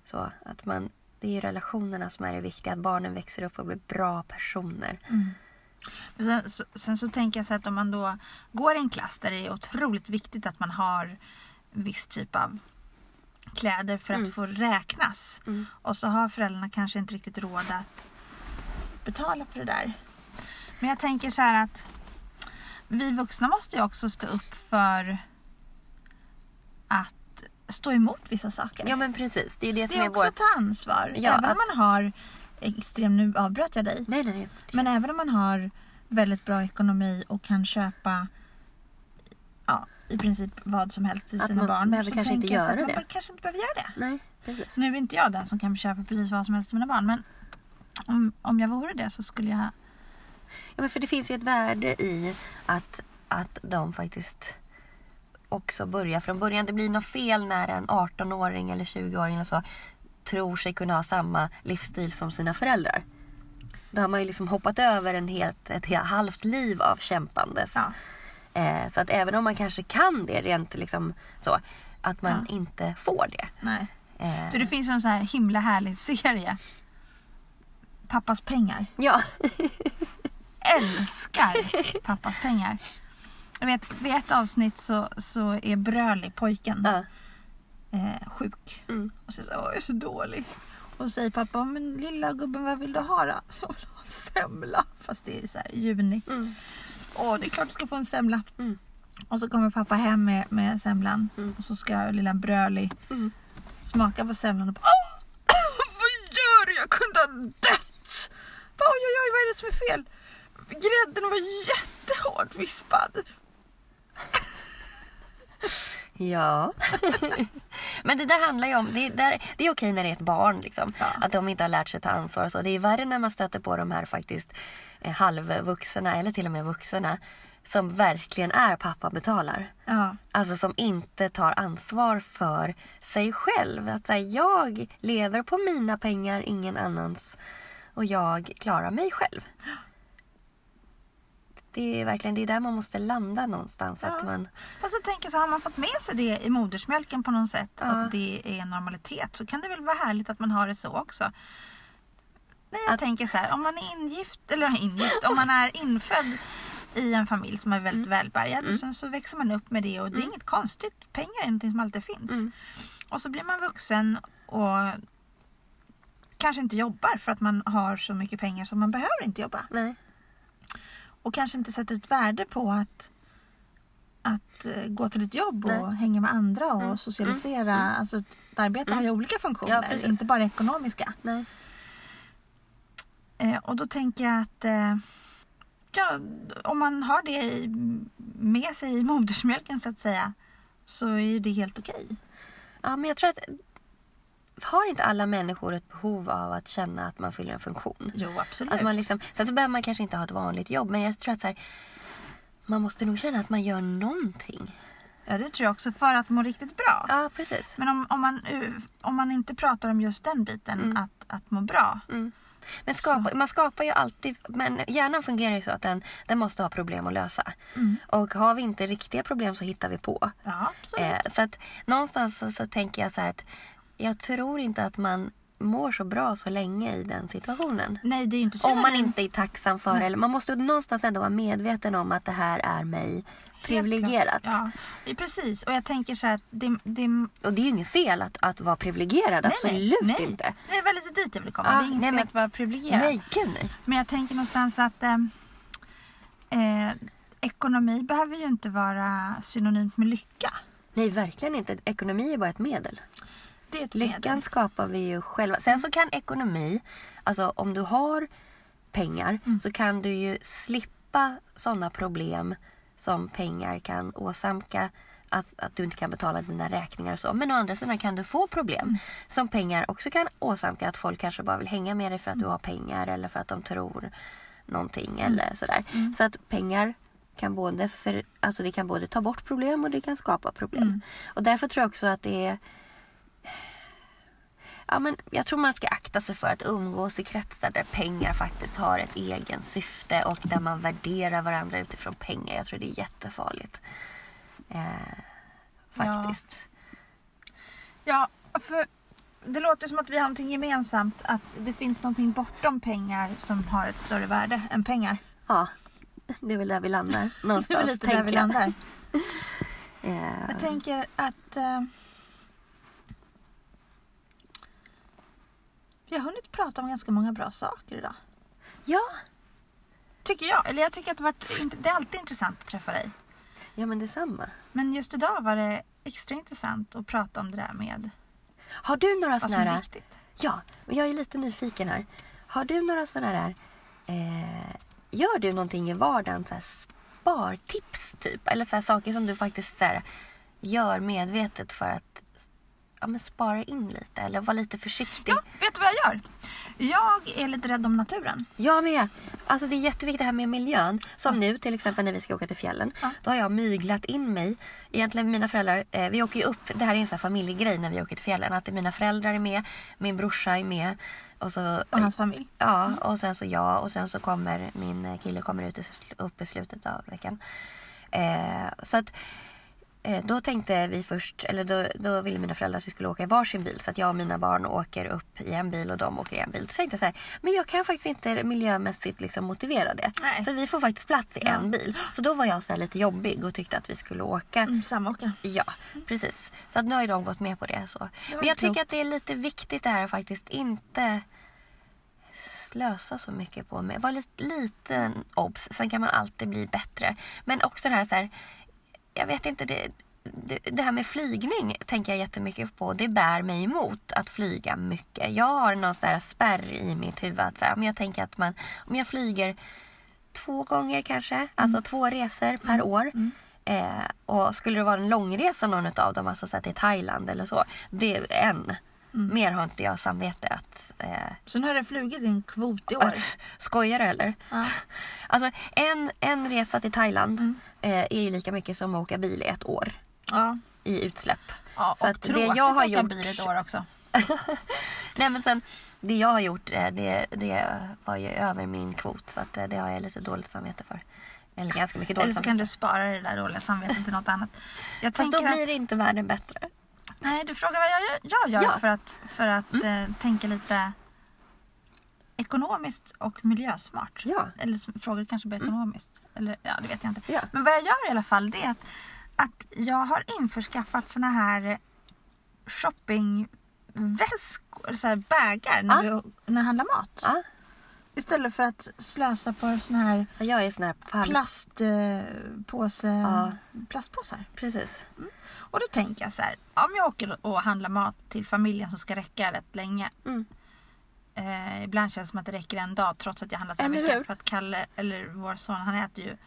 så. Att man, det är ju relationerna som är det viktiga. Att barnen växer upp och blir bra personer. Men Sen, så, sen så tänker jag så att om man då går i en klass där det är otroligt viktigt att man har viss typ av kläder för att Mm. få räknas. Mm. Och så har föräldrarna kanske inte riktigt råd att betala för det där. Men jag tänker så här att vi vuxna måste ju också stå upp för att stå emot vissa saker. Ja men precis. Det är det det som är är också vårt... att ta ansvar. Ja, även att- om man har extrem, nu avbröt jag dig. Nej, nej, nej. Men även om man har väldigt bra ekonomi och kan köpa ja, i princip vad som helst till Att sina man barn. behöver så kanske inte så att göra man det. kanske inte behöver göra det. Nej, precis. Nu är inte jag den som kan köpa precis vad som helst till mina barn. Men om, om jag vore det så skulle jag... Ja, men för det finns ju ett värde i att, att de faktiskt också börjar från början. Det blir något fel när en 18-åring eller 20-åring eller så tror sig kunna ha samma livsstil som sina föräldrar. Då har man ju liksom hoppat över en helt, ett helt halvt liv av kämpandes. Ja. Eh, så att även om man kanske kan det rent liksom så. Att man Ja. inte får det. Nej. Eh, Du, det finns en sån här himla härlig serie. Pappas pengar. Ja. Älskar pappas pengar. Jag vet, vid ett avsnitt så, så är Bröli, pojken, ja. eh, sjuk. Mm. Och så säger jag är så dålig. Och så säger pappa, men lilla gubben vad vill du ha då? Jag vill ha en semla. Fast det är så här juni. Mm. Åh, det är klart du ska få en semla. Mm. Och så kommer pappa hem med, med semlan. Mm. Och så ska lilla Bröli Mm. smaka på semlan och bara Åh! Vad gör du? Jag kunde ha dött! Oj, oj, oj, vad är det som är fel? Grädden var jättehårt vispad. Ja. Men det där handlar ju om, det, där, det är okej när det är ett barn liksom. Ja. Att de inte har lärt sig ta ansvar och så. Det är värre när man stöter på de här faktiskt eh, halvvuxna eller till och med vuxna. Som verkligen är pappa betalar. Ja, Alltså som inte tar ansvar för sig själv. Att säga, jag lever på mina pengar, ingen annans. Och jag klarar mig själv. Det är verkligen det är där man måste landa någonstans. Att Ja. man, fast jag tänker så har man fått med sig det i modersmjölken på något sätt. Ja. Att det är en normalitet. Så kan det väl vara härligt att man har det så också. Nej, jag Att- tänker så här, om man är ingift, eller ingift, om man är infödd i en familj som är väldigt välbärgad och sen så växer man upp med det och det är inget konstigt. Pengar är någonting som alltid finns. Mm. Och så blir man vuxen och kanske inte jobbar för att man har så mycket pengar så man behöver inte jobba. nej. Och kanske inte sätter ett värde på att, att eh, gå till ett jobb och Nej. hänga med andra och Mm. socialisera. Alltså ett arbete Mm. har ju olika funktioner, Ja, inte bara ekonomiska. nej. Eh, och då tänker jag att eh, ja, om man har det i, med sig i modersmjölken så att säga så är ju det helt okej. Ja, men jag tror att har inte alla människor ett behov av att känna att man fyller en funktion? Jo, absolut. Att man liksom, sen så behöver man kanske inte ha ett vanligt jobb men jag tror att så här, man måste nog känna att man gör någonting. Ja, det tror jag också för att må riktigt bra. Ja, precis. Men om, om, man, eh, om man inte pratar om just den biten, Mm. att, att må bra. Mm. Men skapa, man skapar ju alltid, men hjärnan fungerar ju så att den, den måste ha problem att lösa. Mm. Och har vi inte riktiga problem så hittar vi på. Ja, absolut. Eh, så att någonstans så, så tänker jag så här att jag tror inte att man mår så bra så länge i den situationen. Nej, det är inte så Om man inte är tacksam för det. Man måste någonstans ändå vara medveten om att det här är mig privilegierat. Ja, precis. Och jag tänker så här att det, det, Och det är ju inget fel att, att vara privilegierad. absolut nej, nej. inte. Det är väl lite dit jag vill komma. Ja, det är inget nej, fel men- att vara privilegierad. Nej, gud nej. Men jag tänker någonstans att eh, eh, ekonomi behöver ju inte vara synonymt med lycka. Nej, verkligen inte. Ekonomi är bara ett medel. Lyckan skapar vi ju själva. Sen så kan ekonomi, alltså om du har pengar Mm. så kan du ju slippa sådana problem som pengar kan åsamka. Att, att du inte kan betala dina räkningar och så. Men å andra sidan kan du få problem Mm. som pengar också kan åsamka. Att folk kanske bara vill hänga med dig för att Mm. du har pengar eller för att de tror någonting eller sådär. Mm. Så att pengar kan både, för, alltså det kan både ta bort problem och det kan skapa problem. Mm. Och därför tror jag också att det är Ja, men jag tror man ska akta sig för att umgås i kretsar där pengar faktiskt har ett egen syfte och där man värderar varandra utifrån pengar. Jag tror det är jättefarligt. Eh, faktiskt. Ja, för det låter som att vi har någonting gemensamt. Att det finns någonting bortom pengar som har ett större värde än pengar. Ja. det är väl där vi landar Det är någonstans. väl lite där vi landar. Eh, Jag tänker att eh, vi har hunnit prata om ganska många bra saker idag. ja. Tycker jag. Eller jag tycker att det, varit, det är alltid intressant att träffa dig. ja, men detsamma. Men just idag var det extra intressant att prata om det där med Har du några sådana är här... viktigt. Ja, men jag är lite nyfiken här. Har du några sådana där... Eh, gör du någonting i vardagen, så här spartips typ? Eller så här saker som du faktiskt så här, gör medvetet för att ja, men spara in lite eller vara lite försiktig? Ja, vet du vad jag gör? Jag är lite rädd om naturen. Jag med. Alltså det är jätteviktigt det här med miljön. Som nu till exempel när vi ska åka till fjällen. Ja. Då har jag myglat in mig. Egentligen mina föräldrar, eh, vi åker ju upp, det här är en sån familjegrej när vi åker till fjällen. Att mina föräldrar är med, min brorsa är med. och så Och hans familj. Ja, och sen så jag och sen så kommer min kille kommer ut upp i slutet av veckan. Eh, så att då tänkte vi först, eller då, då ville mina föräldrar att vi skulle åka i varsin bil. Så att jag och mina barn åker upp i en bil och de åker i en bil. Så tänkte jag så här, men jag kan faktiskt inte miljömässigt liksom motivera det. Nej. För vi får faktiskt plats i Ja. en bil. Så då var jag så lite jobbig och tyckte att vi skulle åka Mm, samåka. Ja, precis. Så att nu har ju de gått med på det. Så. var Men jag tycker att det är lite viktigt det här att faktiskt inte slösa så mycket på mig. Var lite liten obs. Sen kan man alltid bli bättre. Men också det här så här. Jag vet inte. Det, det, här med flygning tänker jag jättemycket på. Det bär mig emot att flyga mycket. Jag har någon sån här spärr i mitt huvud. Att så här, om jag tänker att man, om jag flyger två gånger kanske, alltså två resor per år. Eh, och skulle det vara en långresa någon av dem, alltså så här till Thailand eller så. Det är en. Mer har inte jag samvete att... Eh, Så nu har det flugit din kvot i år. skojar du eller? Ja. Alltså en, en resa till Thailand Mm. Eh, är ju lika mycket som att åka bil i ett år Ja. i utsläpp. ja Så och att det tråkigt jag har att åka gjort- bil ett år också. Nej men sen, det jag har gjort eh, det, det var ju över min kvot så att eh, det har jag lite dåligt samvete för. Eller ganska mycket Eller dåligt så samvete. kan du spara det där dåliga samvetet till något annat. Jag Fast då tänker att- blir inte världen bättre. Nej, du frågar vad jag gör, jag gör Ja. Mm. för att, för att eh, tänka lite ekonomiskt och miljösmart. Ja. Mm. Eller frågar kanske bara ekonomiskt. Eller ja, det vet jag inte. Ja. Men vad jag gör i alla fall det är att, att jag har införskaffat såna här shoppingväskor, så här bagar när, Ja. vi, när jag handlar mat. Ja, Istället för att slösa på såna här jag är sån här plastpåse, Ja. plastpåsar. Precis. Och då tänker jag så här, om jag åker och handlar mat till familjen som ska räcka rätt länge. Mm. Eh, ibland känns det som att det räcker en dag trots att jag handlar så Eller mycket. För att Kalle, eller vår son, han äter ju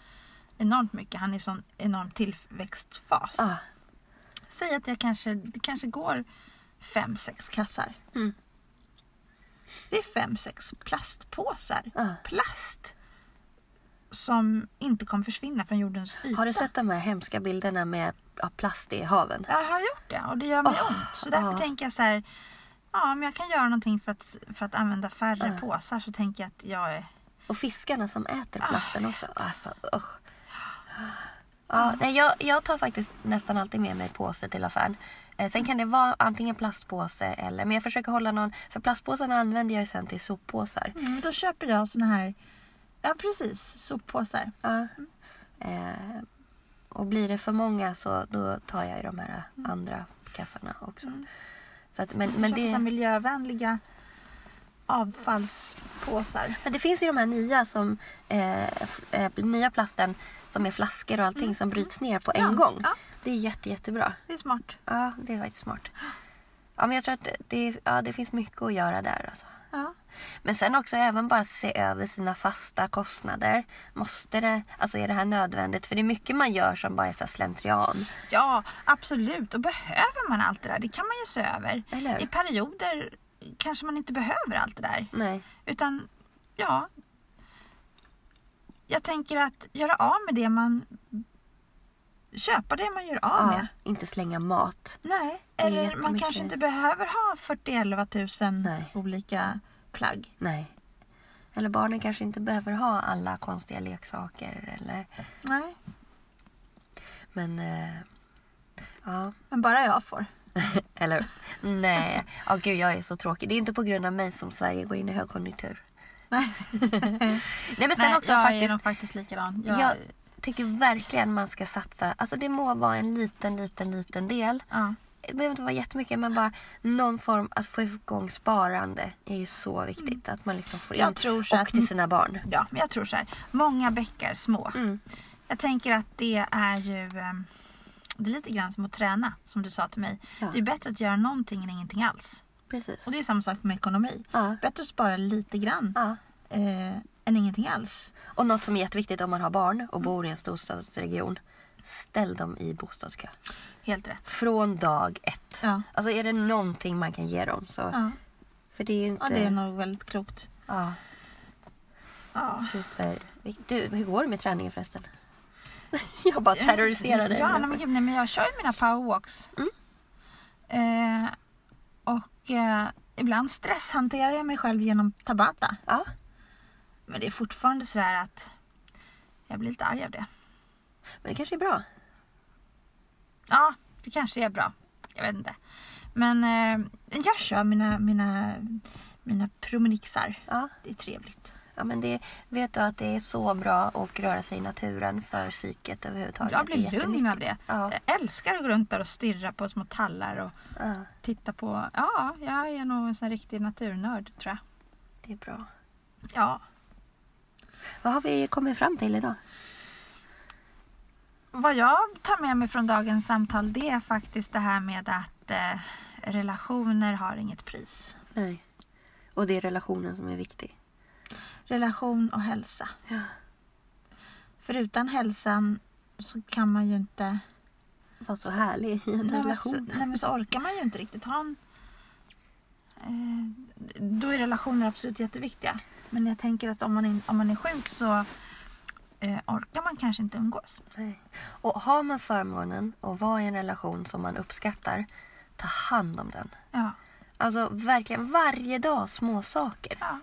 enormt mycket. Han är i sån enorm tillväxtfas. Ja. Säg att jag kanske, det kanske går fem, sex kassar. Mm. Det är fem, sex plastpåsar. Ja. Plast. Som inte kommer försvinna från jordens yta. Har du sett de här hemska bilderna med plast i haven? Jag har gjort det och det gör mig Åh, ont. Så därför ja. tänker jag så här. Ja, om jag kan göra någonting för att, för att använda färre Ja. påsar så tänker jag att jag är... Och fiskarna som äter Ah, plasten jag också. Alltså, usch. Ja, nej, jag, jag tar faktiskt nästan alltid med mig påse till affären. Eh, sen kan det vara antingen plastpåse eller... Men jag försöker hålla någon... För plastpåsarna använder jag ju sen till soppåsar. Mm, då köper jag såna här, ja precis, soppåsar. Ja. Eh, och blir det för många så då tar jag ju de här andra kassarna också. Mm. Så att, men, men, det... miljövänliga avfallspåsar. men det finns ju de här nya som... Eh, eh, nya plasten som är flaskor och allting som bryts ner på en Ja, gång. ja. Det är jätte, jättebra. Det är smart. Ja, det är faktiskt smart. Ja, men jag tror att det, ja, det finns mycket att göra där. Alltså. Ja. Men sen också även bara se över sina fasta kostnader. Måste det, alltså är det här nödvändigt? För det är mycket man gör som bara är så slentrian. ja, absolut. Och behöver man allt det där? Det kan man ju se över. Eller? I perioder kanske man inte behöver allt det där. Nej. Utan, ja. Jag tänker att göra av med det man... Köpa det man gör av Ja, med. inte slänga mat. Nej, eller man kanske inte behöver ha 40 000 Nej. olika plagg. Nej. Eller barnen kanske inte behöver ha alla konstiga leksaker. Eller, Nej. men... Eh, ja. Men bara jag får. Eller nej. Ja, gud, jag är så tråkig. Det är inte på grund av mig som Sverige går in i högkonjunktur. Nej. Nej, men sen Nej, också jag är faktiskt. nog faktiskt likadan. Jag, Jag tycker verkligen man ska satsa. Alltså det må vara en liten, liten, liten del. ja. Det behöver inte vara jättemycket men bara någon form att få igång sparande är ju så viktigt. Att man liksom får in. Jag tror så och att- till sina barn. ja, men jag tror så här. Många bäckar små. Mm. Jag tänker att det är ju... ehm, Det är lite grann som att träna, som du sa till mig. Ja. Det är bättre att göra någonting än ingenting alls. Precis. Och det är samma sak med ekonomi. Ja. Bättre att spara lite grann Ja. eh, än ingenting alls. Och något som är jätteviktigt om man har barn och bor i en storstadsregion. Ställ dem i bostadskö. Helt rätt. Från dag ett. Ja. Alltså är det någonting man kan ge dem så. Ja, För det är ju inte. ja det är nog väldigt klokt. ja, Ja. super. Du, hur går det med träningen förresten? Jag bara terroriserar dig. Ja, nej, men, gud, nej, men jag kör ju mina powerwalks. Mm. Eh, och eh, ibland stresshanterar jag mig själv genom Tabata. Ja. Men det är fortfarande sådär att jag blir lite arg av det. Men det kanske är bra. Ja, det kanske är bra. Jag vet inte. Men eh, jag kör mina, mina, mina promenixar. Ja. Det är trevligt. Ja, men det, vet du att det är så bra att röra sig i naturen för psyket överhuvudtaget? Jag blir lugn av det. Ja. Jag älskar att gå runt där och stirra på små tallar och ja, titta på. Ja, jag är nog en sån riktig naturnörd tror jag. det är bra. Ja. Vad har vi kommit fram till idag? Vad jag tar med mig från dagens samtal det är faktiskt det här med att eh, relationer har inget pris. Nej. Och det är relationen som är viktig. Relation och hälsa. Ja. För utan hälsan så kan man ju inte... Var så härlig i en Nej, men så, relation. nej, men så orkar man ju inte riktigt ha en... Eh, då är relationer absolut jätteviktiga. Men jag tänker att om man, in, om man är sjuk så eh, orkar man kanske inte umgås. Nej. Och har man förmånen att vara i en relation som man uppskattar, ta hand om den. Ja. Alltså verkligen varje dag små saker. Ja,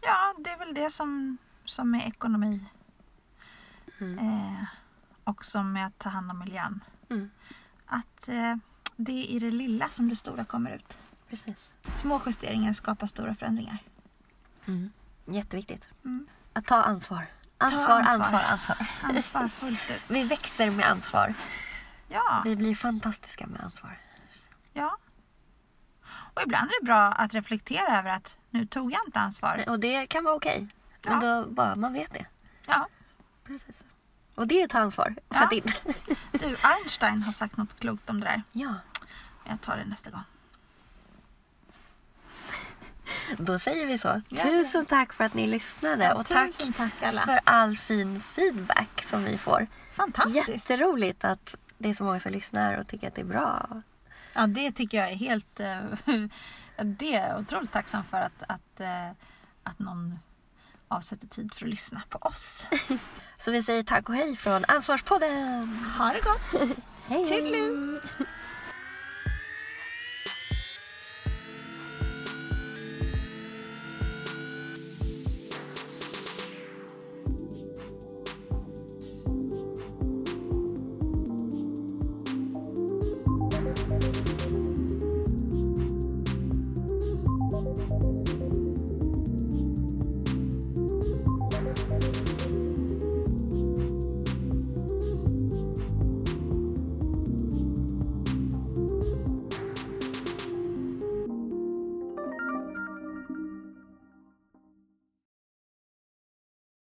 ja det är väl det som, som är ekonomi. Mm. Eh, och som med att ta hand om miljön. Mm. Att eh, det är i det lilla som det stora kommer ut. Precis. Små justeringar skapar stora förändringar. Mm. Jätteviktigt. Mm. Att ta ansvar. Ansvar, ansvar. ansvar, ansvar. Ansvar fullt ut. Vi växer med ansvar. Ja, Vi blir fantastiska med ansvar. ja. Och ibland är det bra att reflektera över att nu tog jag inte ansvar. Och det kan vara okej. Men Ja. då bara man vet det. Ja. Precis. Och det är att ta ansvar. Ja. För att in. Du, Einstein har sagt något klokt om det där. Ja. Jag tar det nästa gång. Då säger vi så. Ja. Tusen tack för att ni lyssnade. Och tack tack alla. för all fin feedback som vi får. Fantastiskt. Jätteroligt att det är så många som lyssnar och tycker att det är bra. Ja, det tycker jag är helt... eh, det är jag otroligt tacksam för att, att, eh, att någon avsätter tid för att lyssna på oss. Så vi säger tack och hej från Ansvarspodden. Ha det gott! Hej! Toodaloo.